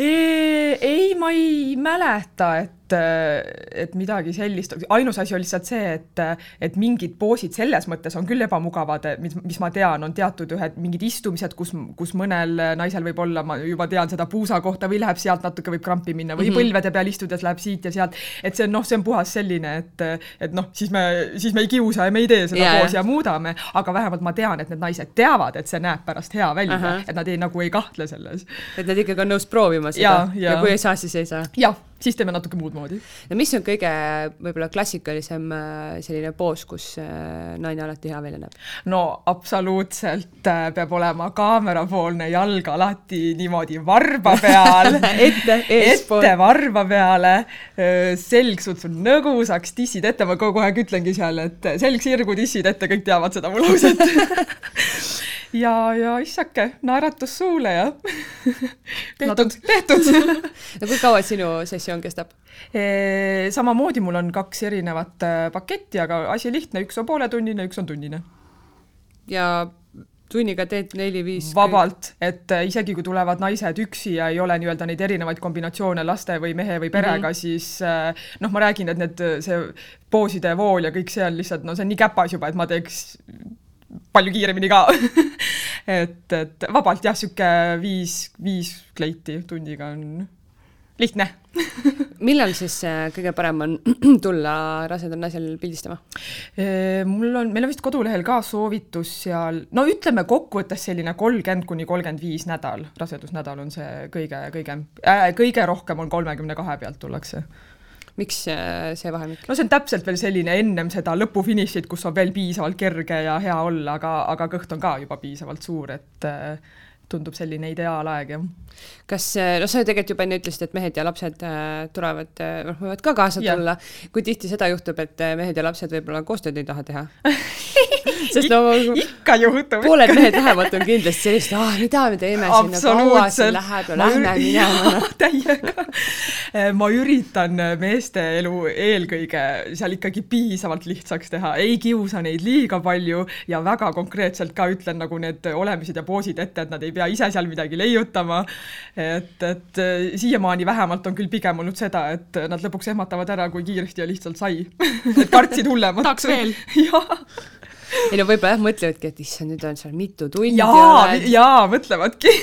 B: ei, ma ei mäleta, et et, et midagi sellist, ainus asi on lihtsalt see, et, et mingid poosid selles mõttes on küll ebamugavad, mis, mis ma tean, on teatud ühed mingid istumised, kus, kus mõnel naisel võib olla, ma juba tean seda puusa kohta või läheb sealt natuke võib krampi minna või mm -hmm. põlvede peal istudes läheb siit ja sealt, et see on noh, see on puhas selline, et, et noh, siis me, siis me ei kiusa ja me ei tee seda yeah, poosi ja muudame, aga vähemalt ma tean, et need naised teavad, et see näeb pärast hea välja uh, -huh. et nad ei, nagu ei kahtle selles.
A: et nad ikkagi on nõus proovima seda ja, ja. ja kui ei saa, siis ei saa?
B: jah siis teeme natuke muud moodi.
A: no mis on kõige võib-olla klassikalisem äh, selline poos, kus äh, naine alati hea välja näeb?
B: no absoluutselt äh, peab olema kaamerapoolne jalg alati niimoodi varba peal
A: ette, eespool.
B: ette varba peale, selg sutsub nõgusaks, tissid ette, ma kogu aeg ütlengi seal, et selg sirgu, tissid ette, kõik teavad seda mu lauset ja, ja issake, naeratus suule ja tehtud, tehtud
A: no kui kaua sinu sessioon kestab?
B: samamoodi mul on kaks erinevat äh, paketti, aga asi lihtne, üks on pooletunnine, üks on tunnine.
A: ja tunniga teed neli-viis?
B: vabalt, et äh, isegi kui tulevad naised üksi ja ei ole nii-öelda neid erinevaid kombinatsioone laste või mehe või perega mm, -hmm. siis äh, noh, ma räägin, et need, see pooside vool ja kõik see on lihtsalt, no see on nii käpas juba, et ma teeks palju kiiremini ka et, et vabalt jah, niisugune viis, viis kleiti tundiga on lihtne
A: millal siis äh, kõige parem on tulla rasedal naisel pildistama?
B: mul on, meil on vist kodulehel ka soovitus seal, no ütleme kokkuvõttes selline kolmkümmend kuni kolmkümmend viis nädal, rasedusnädal on see kõige, kõige äh,, kõige rohkem on kolmekümne kahe pealt tullakse
A: miks äh, see vahemik?
B: no see on täpselt veel selline ennem seda lõpufinišit, kus on veel piisavalt kerge ja hea olla, aga, aga kõht on ka juba piisavalt suur, et äh, tundub selline ideaalaeg, jah.
A: kas, äh, no sa tegelikult juba enne ütlesid, et mehed ja lapsed tulevad, noh, võivad ka kaasa ja. tulla. kui tihti seda juhtub, et mehed ja lapsed võib-olla koostööd ei taha teha sest no
B: ikka juhtub.
A: pooled mehed lähevad, on kindlasti sellist, ah, mida me teeme siin, kaua siin läheb ja lähme minema
B: täiega. ma üritan meeste elu eelkõige seal ikkagi piisavalt lihtsaks teha, ei kiusa neid liiga palju ja väga konkreetselt ka ütlen nagu need olemised ja poosid ette, et nad ei pea ise seal midagi leiutama. et, et siiamaani vähemalt on küll pigem olnud seda, et nad lõpuks ehmatavad ära, kui kiiresti ja lihtsalt sai et kartsid hullemat.
C: tahaks veel.
B: jaa
A: ei no võib-olla jah, mõtlevadki, et issand, nüüd on seal mitu tundi.
B: jaa, jaa, mõtlevadki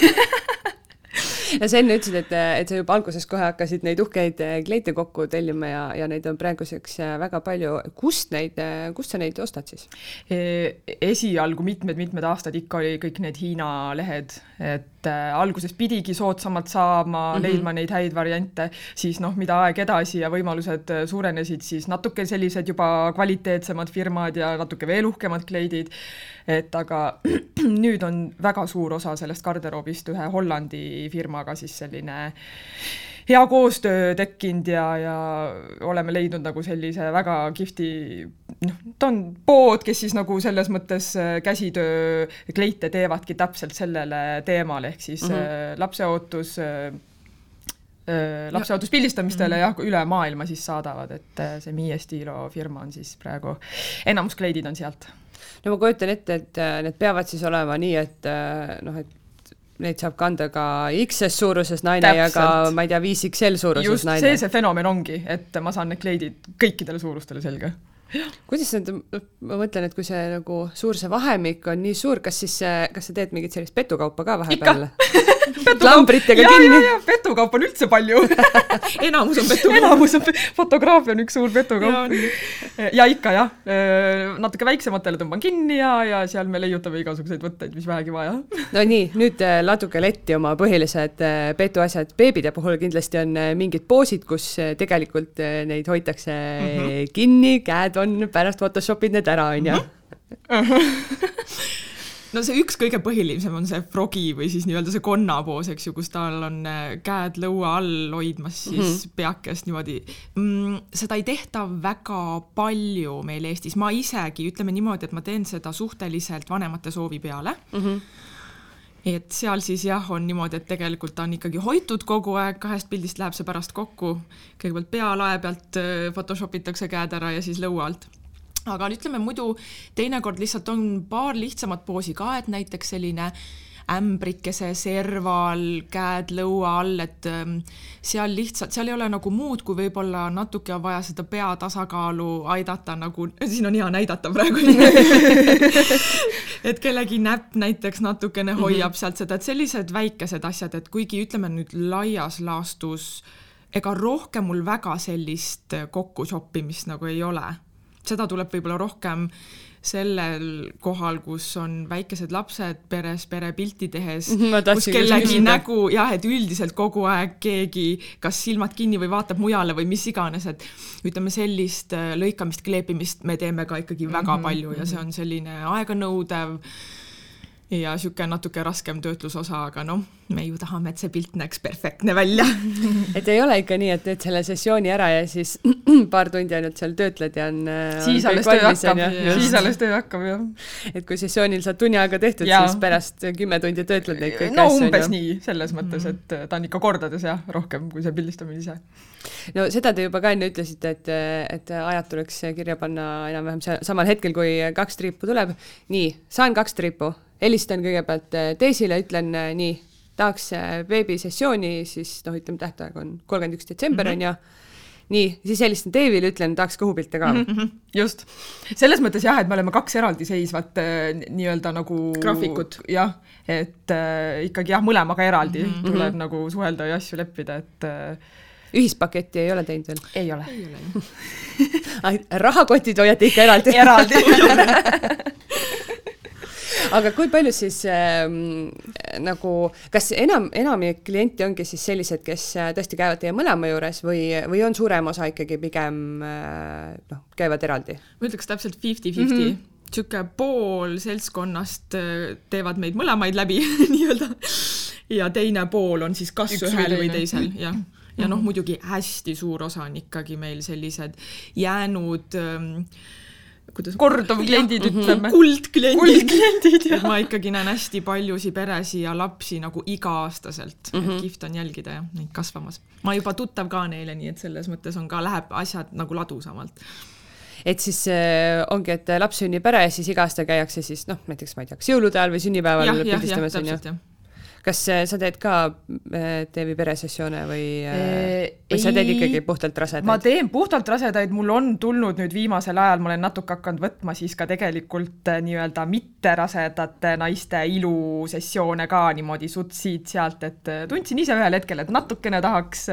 A: ja sa enne ütlesid, et, et sa juba alguses kohe hakkasid neid uhkeid eh, kleite kokku tellima ja, ja neid on praeguseks eh, väga palju. kust neid, eh, kust sa neid ostad siis?
B: esialgu mitmed-mitmed aastad ikka oli kõik need Hiina lehed, et alguses pidigi soodsamalt saama mm, -hmm. leidma neid häid variante, siis noh, mida aeg edasi ja võimalused suurenesid, siis natuke sellised juba kvaliteetsemad firmad ja natuke veel uhkemad kleidid et aga nüüd on väga suur osa sellest garderoobist ühe Hollandi firmaga siis selline hea koostöö tekkinud ja, ja oleme leidnud nagu sellise väga kihvti noh, ta on pood, kes siis nagu selles mõttes äh, käsitöö kleite teevadki täpselt sellele teemale, ehk siis mm -hmm. lapseootus äh, lapseootus pildistamistele -hmm. jah, üle maailma siis saadavad, et see Mie Stilo firma on siis praegu, enamus kleidid on sealt
A: no ma kujutan ette, et äh, need peavad siis olema nii, et äh, noh, et neid saab kanda ka XS suuruses naine Täpselt. ja ka ma ei tea, 5XL suuruses
B: Just
A: naine.
B: see see fenomen ongi, et ma saan need kleidid kõikidele suurustele selga
A: kuidas need, ma mõtlen, et kui see nagu suur see vahemik on nii suur, kas siis, kas sa teed mingit sellist petukaupa ka vahepeal? klambritega kinni.
B: petukaup on üldse palju
C: enamus on petukaup.
B: enamus on, fotograafia on üks suur petukaup. ja ikka jah, natuke väiksematele tõmban kinni ja, ja seal me leiutame igasuguseid võtteid, mis vähegi vaja.
A: no nii, nüüd äh, ladvuge letti oma põhilised äh, petuasjad. beebide puhul kindlasti on äh, mingid poosid, kus tegelikult neid hoitakse mm -hmm. kinni, käed on, pärast Photoshopid need ära, on ju.
C: no see üks kõige põhilisem on see frogi või siis nii-öelda see konnapoos, eks ju, kus tal on äh, käed lõua all hoidmas siis mm -hmm. peakest niimoodi mm,. seda ei tehta väga palju meil Eestis, ma isegi ütleme niimoodi, et ma teen seda suhteliselt vanemate soovi peale mm. -hmm et seal siis jah, on niimoodi, et tegelikult ta on ikkagi hoitud kogu aeg, kahest pildist läheb see pärast kokku. kõigepealt pealae pealt äh, Photoshop itakse käed ära ja siis lõua alt aga ütleme muidu teinekord lihtsalt on paar lihtsamat poosi ka, et näiteks selline ämbrikese serval, käed lõua all, et ähm, seal lihtsalt, seal ei ole nagu muud, kui võib-olla natuke on vaja seda pea tasakaalu aidata nagu, siin on hea näidata praegu et kellegi näpp näiteks natukene mhm. hoiab mm -hmm. sealt seda, et sellised väikesed asjad, et kuigi ütleme nüüd laias laastus ega rohkem mul väga sellist kokku shoppimist nagu ei ole seda tuleb võib-olla rohkem sellel kohal, kus on väikesed lapsed peres perepilti tehes, kus kellegi nägu jah, et üldiselt kogu aeg keegi kas silmad kinni või vaatab mujale või mis iganes, et ütleme, sellist äh, lõikamist, kleepimist me teeme ka ikkagi väga mm -hmm. palju ja see on selline aeganõudev ja niisugune natuke raskem töötlusosa, aga noh, me ju tahame, et see pilt näeks perfektne välja
A: et ei ole ikka nii, et teed selle sessiooni ära ja siis paar tundi ainult seal töötled ja on
B: siis on alles töö hakkab, siis alles töö hakkab, jah.
A: et kui sessioonil saad tunni aega tehtud, siis pärast kümme tundi töötled neid kõiki
B: no, asju. no umbes nii, selles mõttes, mhm. et ta on ikka kordades jah, rohkem kui see pildistamine ise.
A: no seda te juba ka enne ütlesite, et, et ajad tuleks kirja panna enam-vähem samal hetkel, kui kaks triipu tuleb. nii, saan kaks triipu helistan kõigepealt Teesile, ütlen äh, nii, tahaks äh, veebisessiooni, siis noh, ütleme tähtaeg on kolmkümmend üks detsember on mm -hmm. ju nii, siis helistan Dave'ile, ütlen, tahaks kõhupilte ka mm.
B: -hmm. just, selles mõttes jah, et me oleme kaks eraldiseisvat äh, nii-öelda nagu
C: graafikut.
B: jah, et äh, ikkagi jah, mõlemaga eraldi mm -hmm. tuleb nagu suhelda ja asju leppida, et äh,
A: ühispaketti ei ole teinud veel?
B: ei ole.
A: rahakotid hoiate ikka eraldi?
B: eraldi
A: aga kui palju siis äh, nagu, kas enam, enamik kliente ongi siis sellised, kes äh, tõesti käivad teie mõlema juures või, või on suurem osa ikkagi pigem äh, noh, käivad eraldi?
C: ma ütleks täpselt fifty-fifty mm. -hmm niisugune pool seltskonnast äh, teevad meid mõlemaid läbi nii-öelda ja teine pool on siis kas Üks ühel või teisel, jah ja noh, mhm. muidugi hästi suur osa on ikkagi meil sellised jäänud ähm,
B: kuidas korduvkliendid ütleme.
C: kuldkliendid.
B: kuldkliendid, jah.
C: ma ikkagi näen hästi paljusid peresid ja lapsi nagu iga-aastaselt mm, -hmm. et kihvt on jälgida ja neid kasvamas. ma juba tuttav ka neile, nii et selles mõttes on ka, läheb asjad nagu ladusamalt
A: et siis äh, ongi, et laps sünnib ära ja siis iga aasta käiakse siis noh, näiteks ma ei tea, kas jõulude ajal või sünnipäeval pildistamas onju kas äh, sa teed ka TV äh, peresessioone või, äh, või sa teed ikkagi puhtalt rasedaid?
B: ma teen puhtalt rasedaid, mul on tulnud nüüd viimasel ajal, ma olen natuke hakanud võtma siis ka tegelikult nii-öelda mitterasedate naiste ilusessioone ka niimoodi sutt siit-sealt, et tundsin ise ühel hetkel, et natukene tahaks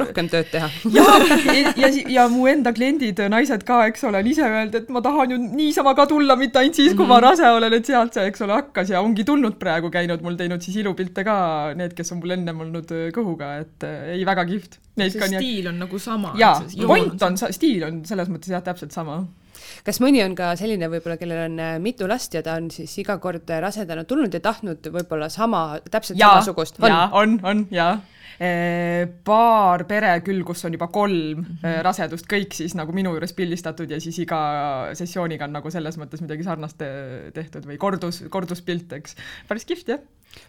A: rohkem tööd teha.
B: ja, ja, ja, ja mu enda kliendid, naised ka, eks ole, on ise öelnud, et ma tahan ju niisama ka tulla, mitte ainult siis, kui mm -hmm. ma mhm. rase olen, et sealt see, eks ole, hakkas ja ongi tulnud praegu käinud mul teinud siis ilupilte pilte ka, need, kes on mul ennem olnud äh, kõhuga, et äh, ei, väga kihvt.
C: see stiil nii... on nagu sama.
B: jaa, point on, stiil on selles mõttes jah, täpselt sama
A: kas mõni on ka selline võib-olla, kellel on äh, mitu last ja ta on siis iga kord rasedana tulnud ja tahtnud võib-olla sama, täpselt ja, samasugust?
B: jaa, on, on, jaa paar pere küll, kus on juba kolm mm -hmm. rasedust, kõik siis nagu minu juures pildistatud ja siis iga sessiooniga on nagu selles mõttes midagi sarnast tehtud või kordus, korduspilt, eks. päris kihvt, jah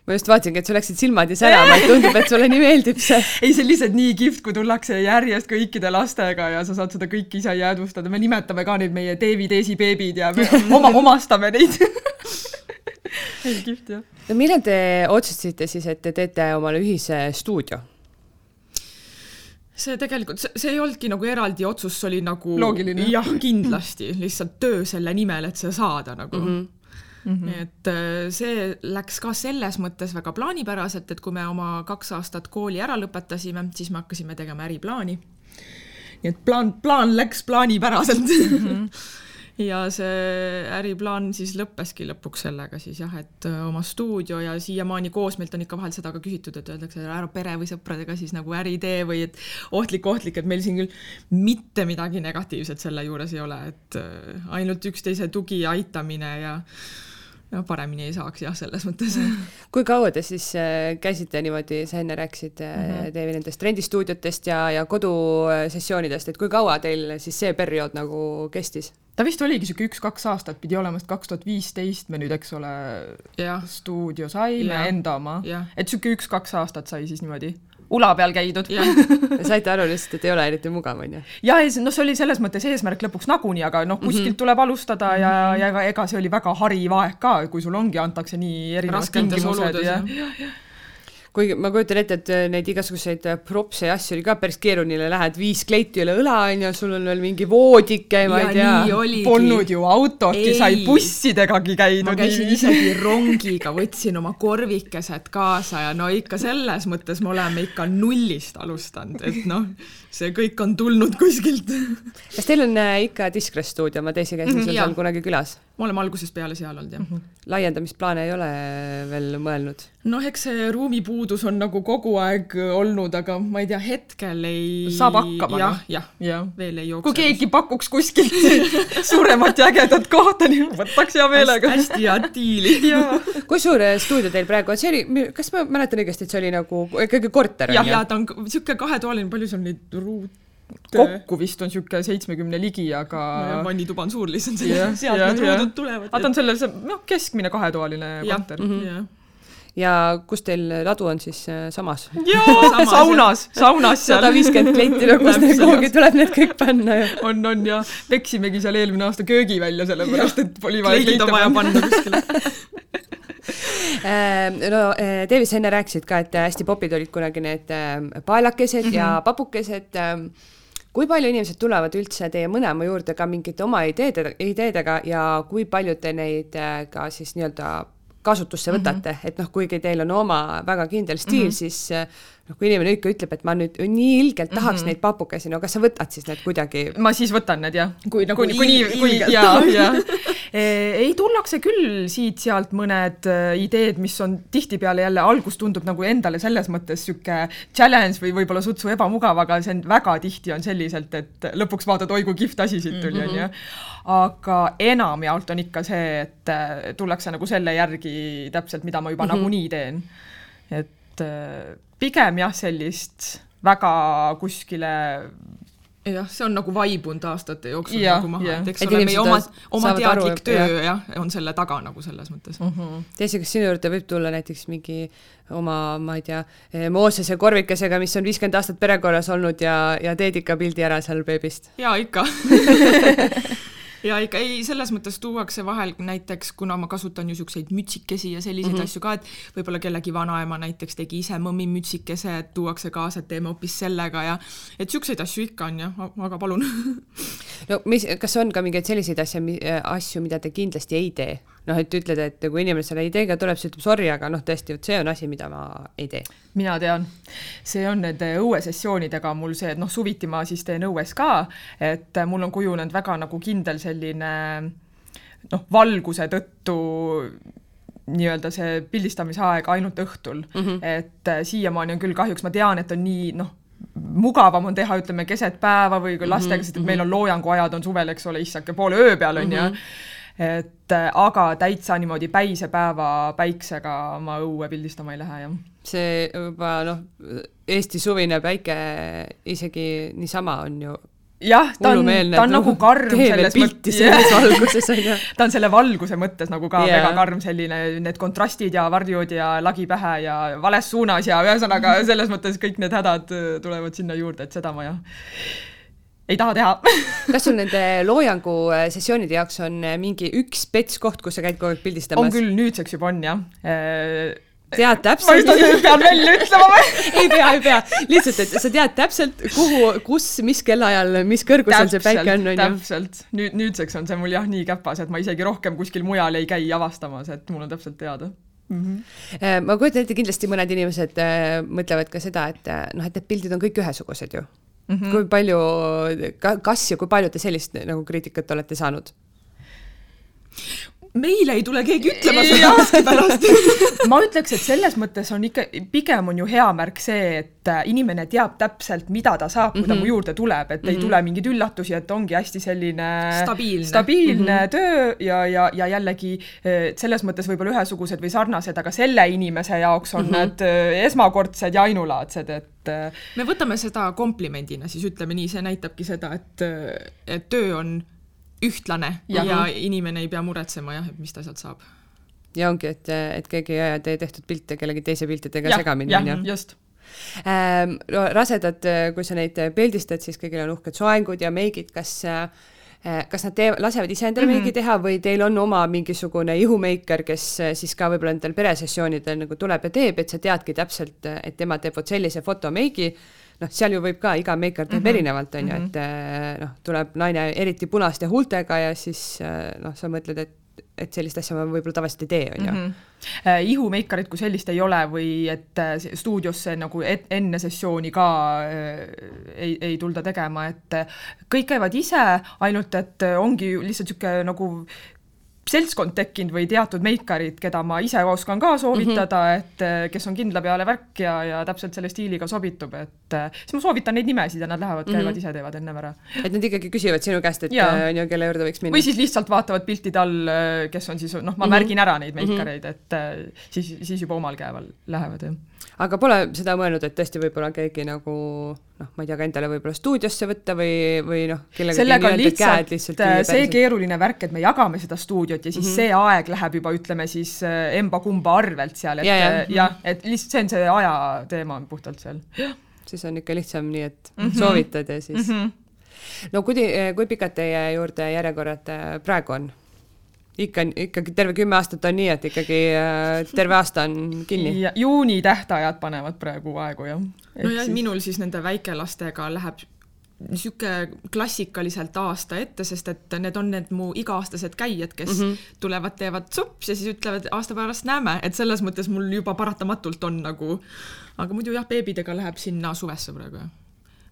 A: ma just vaatasingi, et sul läksid silmad ju särama, et tundub, et sulle nii meeldib see.
B: ei, see on lihtsalt nii kihvt, kui tullakse järjest kõikide lastega ja sa saad seda kõike ise jäädvustada, me nimetame ka neid meie Deevi Deesi beebid ja me oma, omastame neid ei, kihvt jah.
A: no millal te otsustasite siis, et te teete omale ühise stuudio?
C: see tegelikult, see ei olnudki nagu eraldi otsus, see oli nagu
B: loogiline.
C: jah, kindlasti lihtsalt töö selle nimel, et seda saada nagu mm. -hmm mm. -hmm. et äh, see läks ka selles mõttes väga plaanipäraselt, et kui me oma kaks aastat kooli ära lõpetasime, siis me hakkasime tegema äriplaani. nii et plaan, plaan läks plaanipäraselt mm. -hmm ja see äriplaan siis lõppeski lõpuks sellega siis jah, et äh, oma stuudio ja siiamaani koos meilt on ikka vahel seda ka küsitud, et öeldakse ära pere või sõpradega siis nagu äritee või et ohtlik, ohtlik, et meil siin küll mitte midagi negatiivset selle juures ei ole, et äh, ainult üksteise tugi ja aitamine ja no paremini ei saaks jah, selles mõttes.
A: kui kaua te siis äh, käisite niimoodi, sa enne rääkisid mm -hmm. teie nendest rendistuudiotest ja, ja kodusessioonidest, et kui kaua teil siis see periood nagu kestis?
B: ta vist oligi niisugune üks-kaks aastat pidi olema, sest kaks tuhat viisteist me nüüd, eks ole, stuudio saime, enda oma, et niisugune üks-kaks aastat sai siis niimoodi ula peal käidud.
A: saite aru lihtsalt, et ei ole eriti mugav, onju?
B: ja ei, noh, see oli selles mõttes eesmärk lõpuks nagunii, aga noh, kuskilt mm -hmm. tuleb alustada ja -hmm. ja ega, ega see oli väga hariv aeg ka, kui sul ongi, antakse nii erinevad tingimused ja, ja, ja
A: kuigi ma kujutan ette, et äh, neid igasuguseid äh, propse ja asju oli ka päris keeruline, lähed viis kleiti üle õla, onju, sul on veel mingi voodike, ma ei tea.
B: Polnud ju autotki, sai bussidegagi käidud.
C: ma käisin isegi rongiga, võtsin oma korvikesed kaasa ja no ikka selles mõttes me oleme ikka nullist alustanud, et noh, see kõik on tulnud kuskilt.
A: kas teil on äh, ikka Discres stuudio, ma teisi käisin mm -hmm, sul seal kunagi külas?
C: Me oleme algusest peale seal olnud, jah mm. -hmm.
A: laiendamisplaane ei ole veel mõelnud?
C: noh, eks see ruumipuudus on nagu kogu aeg olnud, aga ma ei tea, hetkel ei
B: saab hakkama,
C: noh. jah, jah, veel ei jookse.
B: kui keegi pakuks kuskilt suuremat ja ägedat kohta, nii võtaks hea meelega.
C: hästi head diili
A: kui suur stuudio teil praegu on, see oli, kas ma mäletan õigesti, et see oli nagu ikkagi korter?
C: jah, ja ta on niisugune kahetoaline, palju seal neid ruute
B: kokku vist on niisugune seitsmekümne ligi, aga
C: no. vannituba on suur lihtsalt sealt need ruudud tulevad.
B: aga ta on selles, noh, keskmine kahetoaline korter. Mm -hmm.
A: ja kus teil ladu on siis äh, samas?
B: saunas, saunas
A: seal. sada viiskümmend kleiti nagu kuhugi tuleb need kõik panna ju.
B: on, on ja peksimegi seal eelmine aasta köögi välja, sellepärast et oli
C: vaja kleite on vaja panna kuskile
A: äh, no Davis, sa enne rääkisid ka, et hästi popid olid kunagi need paelakesed mm -hmm. ja papukesed kui palju inimesed tulevad üldse teie mõlema juurde ka mingite oma ideede, ideedega ja kui palju te neid äh, ka siis nii-öelda kasutusse mhm. võtate mm, -hmm. et noh, kuigi teil on oma väga kindel stiil mm, -hmm. siis noh, kui inimene ikka ütleb, et ma nüüd nii ilgelt tahaks mm -hmm. neid papukesi, no kas sa võtad siis need kuidagi?
B: ma siis võtan need jah.
C: kui nagu kui, kui
B: nii, kui ja, ja ei, tullakse küll siit-sealt mõned äh, ideed, mis on tihtipeale jälle, algus tundub nagu endale selles mõttes niisugune challenge või võib-olla sutsu ebamugav, aga see on väga tihti on selliselt, et lõpuks vaatad, oi kui kihvt asi siit tuli, mhm. onju. Aga enamjaolt on ikka see, et äh, tullakse nagu selle järgi täpselt, mida ma juba mm -hmm. nagunii teen. et äh, pigem jah, sellist väga kuskile
C: jah, see on nagu vaibunud aastate jooksul
B: Ja,
C: nagu maha,
B: ja.
C: et eks
A: Et
C: ole, meie oma, oma
A: aru,
C: teadlik
A: et-
C: töö jah, on selle taga nagu selles mõttes mm.
B: Mhm.
A: Teisi, kas sinu juurde võib tulla näiteks mingi oma, ma ei tea, Moosese korvikesega, mis on viiskümmend aastat perekorras olnud ja, ja teed ikka pildi ära seal beebist?
C: jaa, ikka ja ikka ei, selles mõttes tuuakse vahel näiteks, kuna ma kasutan ju niisuguseid mütsikesi ja selliseid mm -hmm. asju ka, et võib-olla kellegi vanaema näiteks tegi ise mõmmi mütsikese, et tuuakse kaasa, et teeme hoopis sellega ja et niisuguseid asju ikka on jah, aga palun
A: no mis, kas on ka mingeid selliseid asja, asju, mida te kindlasti ei tee? noh, et ütled, et kui inimene selle ideega tuleb, siis ütleb sorry, aga noh, tõesti, vot see on asi, mida ma ei tee.
B: mina tean, see on nende õuesessioonidega mul see, et noh, suviti ma siis teen õues ka, et mul on kujunenud väga nagu kindel selline noh, valguse tõttu nii-öelda see pildistamise aeg ainult õhtul mm, -hmm. et äh, siiamaani on küll kahjuks, ma tean, et on nii noh, mugavam on teha, ütleme, keset päeva või kui lastega, sest et meil on loojanguajad on suvel, eks ole, issake, poole öö peal on ju. Mm -hmm. et äh, aga täitsa niimoodi päisepäeva päiksega ma õue pildistama ei lähe, jah.
A: See juba noh, Eesti suvine päike isegi niisama on ju
B: jah, ta on, ta on nagu karm selles
A: mõttes. selles valguses on ju.
B: ta on selle valguse mõttes nagu ka
A: Yeah.
B: väga karm, selline need kontrastid ja varjud ja lagi pähe ja vales suunas ja ühesõnaga selles mõttes kõik need hädad äh, tulevad sinna juurde, et seda ma jah ei taha teha
A: kas sul nende loojangu äh, sessioonide jaoks on äh, mingi üks spets koht, kus sa käid kogu aeg pildistamas?
B: on küll, nüüdseks juba on jah
A: tead
B: ma
A: täpselt
B: just tahtsin, et pean välja ütlema või?
A: ei pea, ei pea, lihtsalt, et sa tead täpselt, kuhu, kus, mis kellaajal, mis kõrgusel see päike on, on ju.
B: täpselt, nüüd, nüüdseks on see mul jah nii käpas, et ma isegi rohkem kuskil mujal ei käi avastamas, et mul on täpselt teada mm. -hmm.
A: ma kujutan ette, kindlasti mõned inimesed äh, mõtlevad ka seda, et äh, noh, et need pildid on kõik ühesugused ju mm. -hmm. kui palju, kas ja kui palju te sellist nagu kriitikat olete saanud?
C: Meile ei tule keegi ütlema seda miskipärast
B: ma ütleks, et selles mõttes on ikka, pigem on ju hea märk see, et äh, inimene teab täpselt, mida ta saab, kui ta mm -hmm. mu juurde tuleb, et mm -hmm. ei tule mingeid üllatusi, et ongi hästi selline
C: Stabiilne.
B: stabiilne mm -hmm. töö ja, ja, ja jällegi äh, selles mõttes võib-olla ühesugused või sarnased, aga selle inimese jaoks on mm -hmm. need äh, esmakordsed ja ainulaadsed, et
C: me võtame seda komplimendina, siis ütleme nii, see näitabki seda, et, et töö on ühtlane ja, ja inimene ei pea muretsema jah, et mis ta sealt saab.
A: ja ongi, et, et keegi ei aja teie tehtud pilte kellegi teise piltidega segamini,
B: on ju. just
A: ähm,. no rasedad, kui sa neid pildistad, siis kõigil on uhked soengud ja meigid, kas kas nad tee-, lasevad ise endale mm -hmm. meigi teha või teil on oma mingisugune ihumeiker, kes siis ka võib-olla nendel peresessioonidel nagu tuleb ja teeb, et sa teadki täpselt, et tema teeb vot sellise fotomeigi, noh, seal ju võib ka, iga meiker teeb mm -hmm. erinevalt, on ju, et noh, tuleb naine eriti punaste huultega ja siis noh, sa mõtled, et et sellist asja ma võib-olla tavaliselt ei tee, on ju.
B: Mhm. Äh, ihumeikarit kui sellist ei ole või et stuudiosse nagu et, enne sessiooni ka äh, ei, ei tulda tegema, et kõik käivad ise, ainult et ongi lihtsalt niisugune nagu seltskond tekkinud või teatud meikarid, keda ma ise oskan ka soovitada mm, -hmm. et kes on kindla peale värk ja, ja täpselt selle stiiliga sobitub, et siis ma soovitan neid nimesid ja nad lähevad, käivad mm -hmm. ise, teevad ennem ära.
A: et nad ikkagi küsivad sinu käest, et on ju, kelle juurde võiks minna?
B: või siis lihtsalt vaatavad piltide all, kes on siis, noh, ma mm -hmm. märgin ära neid meikareid, et siis, siis juba omal käeval lähevad, jah
A: aga pole seda mõelnud, et tõesti võib-olla keegi nagu noh, ma ei tea, ka endale võib-olla stuudiosse võtta või, või noh, kellegagi
B: sellega on lihtsalt, lihtsalt see keeruline värk, et me jagame seda stuudiot ja siis mm -hmm. see aeg läheb juba ütleme siis emba-kumba arvelt seal, et jah ja, ja, et lihtsalt see on see aja teema puhtalt seal.
A: siis on ikka lihtsam nii, et mm -hmm. soovitad ja siis mm. -hmm. no kui, kui pikad teie juurde järjekorrad praegu on? Ikka, ikkagi terve kümme aastat on nii, et ikkagi terve aasta on kinni.
B: juuni tähtajad panevad praegu aegu, jah.
C: no ja siis... minul siis nende väikelastega läheb niisugune klassikaliselt aasta ette, sest et need on need mu iga-aastased käijad, kes mm -hmm. tulevad, teevad sups ja siis ütlevad aasta pärast näeme, et selles mõttes mul juba paratamatult on nagu, aga muidu jah, beebidega läheb sinna suvesse praegu jah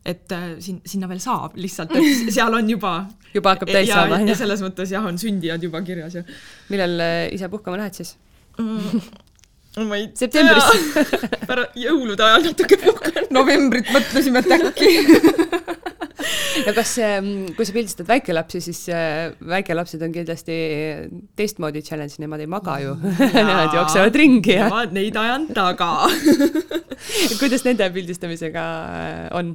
C: et äh, sin-, sinna veel saab lihtsalt, et seal on juba
A: juba hakkab täis saama,
C: jah? ja selles mõttes jah, on sündijad juba kirjas ja
A: millal äh, ise puhkama lähed siis
C: mm.? ma ei
A: septembris
C: pärast jõulude ajal natuke puhkan.
B: novembrit mõtlesime, et äkki
A: no kas, kui sa pildistad väikelapsi, siis äh, väikelapsed on kindlasti teistmoodi challenge, nemad ei maga ju Nemad jooksevad ringi
C: ja. Nemad, neid ajan taga
A: kuidas nende pildistamisega äh, on?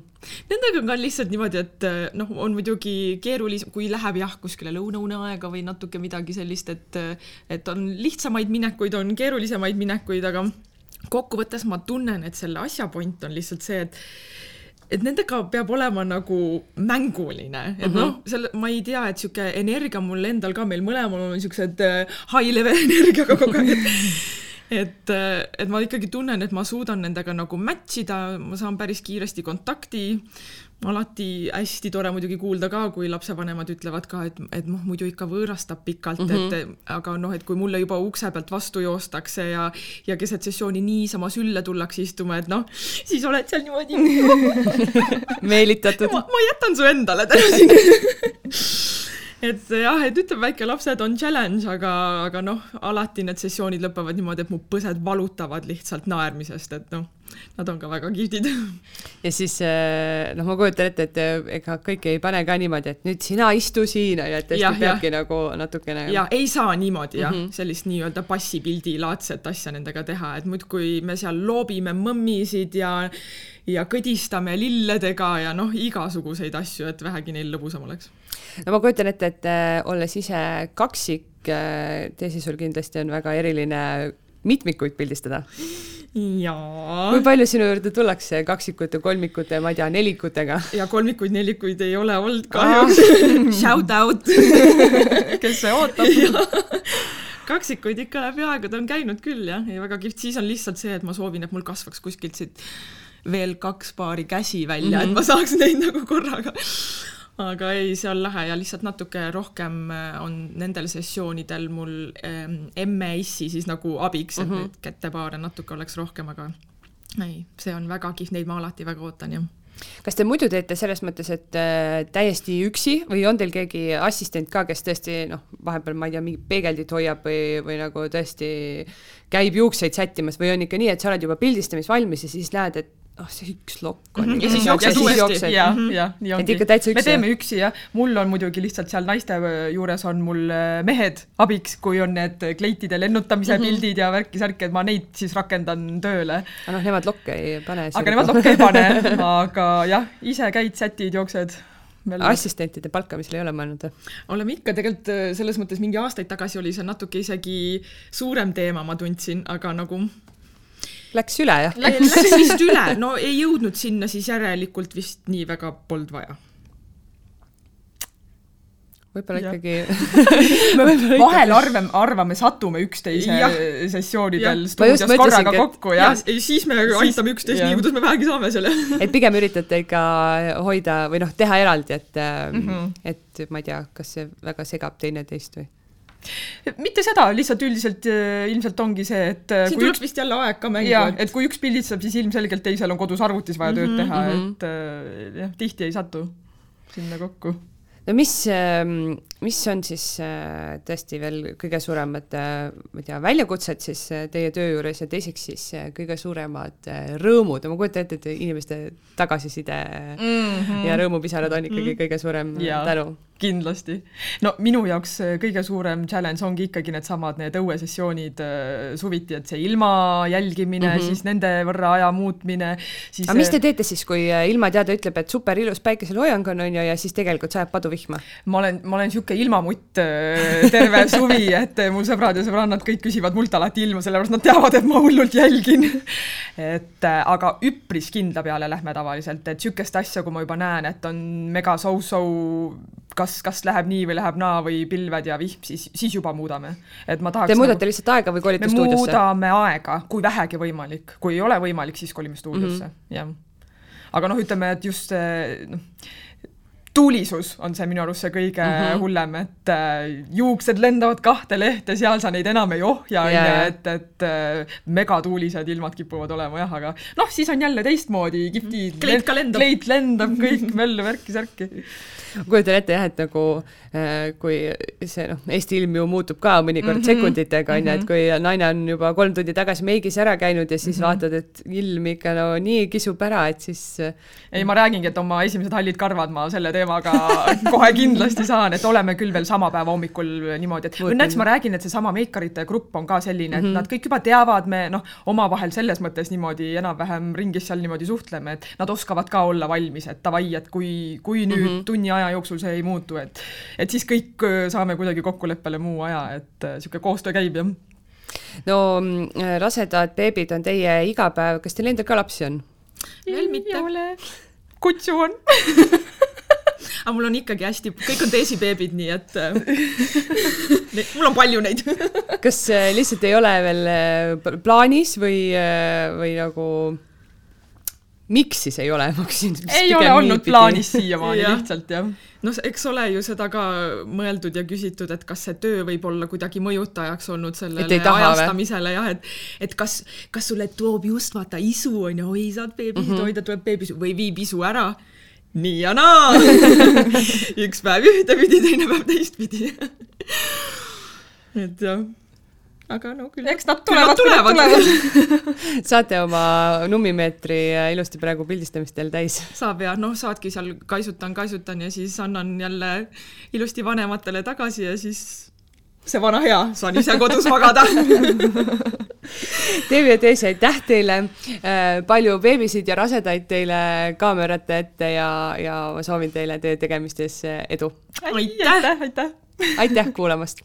C: Nendega on lihtsalt niimoodi, et äh, noh, on muidugi keerulisem, kui läheb jah, kuskile lõuna-une aega või natuke midagi sellist, et et on lihtsamaid minekuid, on keerulisemaid minekuid, aga kokkuvõttes ma tunnen, et selle asja point on lihtsalt see, et et nendega peab olema nagu mänguline, et mm -hmm. noh, selle, ma ei tea, et sihuke energia mul endal ka, meil mõlemal on siuksed äh, high level energiaga kogu aeg, et et, äh, et ma ikkagi tunnen, et ma suudan nendega nagu match ida, ma saan päris kiiresti kontakti alati hästi tore muidugi kuulda ka, kui lapsevanemad ütlevad ka, et, et noh, muidu ikka võõrastab pikalt mm, -hmm. et mhm. aga noh, et kui mulle juba ukse pealt vastu joostakse ja, ja keset sessiooni niisama sülle tullakse istuma, et noh, siis oled seal niimoodi
A: meelitatud.
C: ma jätan su endale täna siin et jah, et ütleme, väikelapsed on challenge, aga, aga noh, alati need sessioonid lõpevad niimoodi, et mu põsed valutavad lihtsalt naermisest, et noh, nad on ka väga kihvtid.
A: ja siis eh, noh, ma kujutan ette, et eh, ega kõike ei pane ka niimoodi, et nüüd sina istu siin ja et tõesti peabki nagu natukene.
C: ja ei saa niimoodi jah mm -hmm., sellist nii-öelda passipildi laadset asja nendega teha, et muudkui me seal loobime mõmmisid ja ja kõdistame lilledega ja noh, igasuguseid asju, et vähegi neil lõbusam oleks
A: no ma kujutan ette, et äh, olles ise kaksik, äh, sul kindlasti on väga eriline mitmikuid pildistada.
C: Jaa.
A: kui palju sinu juurde tullakse kaksikute, kolmikute, ma ei tea, nelikutega?
C: ja kolmikuid, nelikuid ei ole olnud kahjuks. Shout out.
B: Kes see ootab?
C: Kaksikuid ikka läbi aegade on käinud küll jah, ja väga kihvt, siis on lihtsalt see, et ma soovin, et mul kasvaks kuskilt siit veel kaks paari käsi välja mm, -hmm. et ma saaks neid nagu korraga aga ei, see on lahe ja lihtsalt natuke rohkem äh, on nendel sessioonidel mul ähm, emme issi siis nagu abiks, et mm -hmm. neid kätepaare natuke oleks rohkem, aga ei, see on väga kihvt, neid ma alati väga ootan, jah
A: kas te muidu teete selles mõttes, et äh, täiesti üksi või on teil keegi assistent ka, kes tõesti noh, vahepeal ma ei tea, mingit peegeldit hoiab või, või nagu tõesti käib juukseid sättimas või on ikka nii, et sa oled juba pildistamis valmis ja siis näed, et ah oh, see üks lokk on mm.
B: -hmm. ja siis jooksed uuesti, jah, mhm. jah, nii ongi.
A: et ikka täitsa üksi?
B: me teeme üksi jah, mul on muidugi lihtsalt seal naiste juures on mul äh, mehed abiks, kui on need kleitide lennutamise mm -hmm. pildid ja värki-särki, et ma neid siis rakendan tööle.
A: aga noh, nemad lokke ei pane.
B: aga nemad lokke ei pane, aga jah, ise käid, sätid, jooksed
A: Meil... assistentide palkamisele ei ole mõelnud või?
C: oleme ikka, tegelikult äh, selles mõttes mingi aastaid tagasi oli see natuke isegi suurem teema, ma tundsin, aga nagu
A: Läks üle, jah?
C: Läks vist üle, no ei jõudnud sinna, siis järelikult vist nii väga polnud vaja.
A: Võib-olla ikkagi
B: me vahel arvame, arvame, satume üksteise sessioonidel stuudios korraga kokku ja,
C: ja siis me aitame üksteist nii, kuidas me vähegi saame selle.
A: Et pigem üritate ikka hoida või noh, teha eraldi, et mm, -hmm. et ma ei tea, kas see väga segab teineteist või
B: mitte seda, lihtsalt üldiselt äh, ilmselt ongi see, et
C: äh, siin tuleb üks... vist jälle aeg ka mängu.
B: jaa, et kui üks pildistab, siis ilmselgelt teisel on kodus arvutis vaja tööd mm -hmm, teha mm, -hmm. et äh, jah, tihti ei satu sinna kokku
A: no mis, ähm, mis on siis tõesti veel kõige suuremad, ma ei tea, väljakutsed siis teie töö juures ja teiseks siis kõige suuremad rõõmud ja ma kujutan ette, et inimeste tagasiside mm -hmm. ja rõõmupisarad on ikkagi mm -hmm. kõige suurem ja. tänu
B: kindlasti. no minu jaoks äh, kõige suurem challenge ongi ikkagi needsamad need õuesessioonid äh, suviti, et see ilma jälgimine mm, -hmm. siis nende võrra aja muutmine,
A: siis aga mis te teete siis, kui äh, ilmateade ütleb, et super ilus päikeseloojang on, on ju, ja siis tegelikult sajab paduvihma?
B: ma olen, ma olen niisugune ilmamutt terve suvi, et mu sõbrad ja sõbrannad kõik küsivad mult alati ilma, sellepärast nad teavad, et ma hullult jälgin et aga üpris kindla peale lähme tavaliselt, et niisugust asja, kui ma juba näen, et on mega so-so kas, kas läheb nii või läheb naa või pilved ja vihm, siis, siis juba muudame. et ma tahaks
A: Te muudate nagu, lihtsalt aega või kolite
B: me
A: stuudiosse?
B: muudame aega, kui vähegi võimalik, kui ei ole võimalik, siis kolime stuudiosse mm, -hmm. jah. aga noh, ütleme, et just noh, tuulisus on see minu arust see kõige mm -hmm. hullem, et äh, juuksed lendavad kahte lehte, seal sa neid enam ei ohja, ju, et, et äh, megatuulised ilmad kipuvad olema jah, aga noh, siis on jälle teistmoodi, kihvtid
C: kleit ka lendab.
B: kleit lendab kõik möllu värki-särki
A: kujutan ette jah, et nagu äh, kui see noh, Eesti ilm ju muutub ka mõnikord mm -hmm. sekunditega, on ju, et mhm. kui naine on juba kolm tundi tagasi meigis ära käinud ja siis mm -hmm. vaatad, et ilm ikka no nii kisub ära, et siis äh,
B: ei, ma räägingi, et oma esimesed hallid karvad ma selle teemaga kohe kindlasti saan, et oleme küll veel sama päeva hommikul niimoodi, et õnneks ma räägin, et seesama meikarite grupp on ka selline, et mm -hmm. nad kõik juba teavad, me noh, omavahel selles mõttes niimoodi enam-vähem ringis seal niimoodi suhtleme, et nad oskavad ka olla valmis, et davai, et kui, kui nüüd mm -hmm. tunni aja aja jooksul see ei muutu, et et siis kõik äh, saame kuidagi kokkuleppele muu aja, et niisugune äh, koostöö käib, jah.
A: no mm, rasedad beebid on teie igapäev, kas teil endal ka lapsi on?
C: veel mitte.
B: kutsu on
C: aga mul on ikkagi hästi, kõik on teesibeebid, nii et äh, mul on palju neid
A: kas lihtsalt ei ole veel plaanis või, või nagu miks siis ei ole, ma küsin.
B: ei ole olnud plaanis siiamaani lihtsalt jah.
C: noh, eks ole ju seda ka mõeldud ja küsitud, et kas see töö võib olla kuidagi mõjutajaks olnud sellele ajastamisele jah, et et kas, kas sulle toob just vaata isu on ju, oi saad beebisid mm -hmm. hoida, tuleb beebisu või viib isu ära. nii ja naa üks päev ühtepidi, teine päev teistpidi et jah aga no küll.
B: eks nad tulevad, tulevad, tulevad.
A: saate oma nummimeetri ilusti praegu pildistamistel täis.
C: saab ja noh, saadki seal kaisutan, kaisutan ja siis annan jälle ilusti vanematele tagasi ja siis see vana hea, saan ise kodus magada
A: Deevi ja Teesi, aitäh teile, äh, palju beebisid ja rasedaid teile kaamerate ette ja, ja ma soovin teile teie tegemistes edu.
B: aitäh, aitäh!
A: aitäh kuulamast!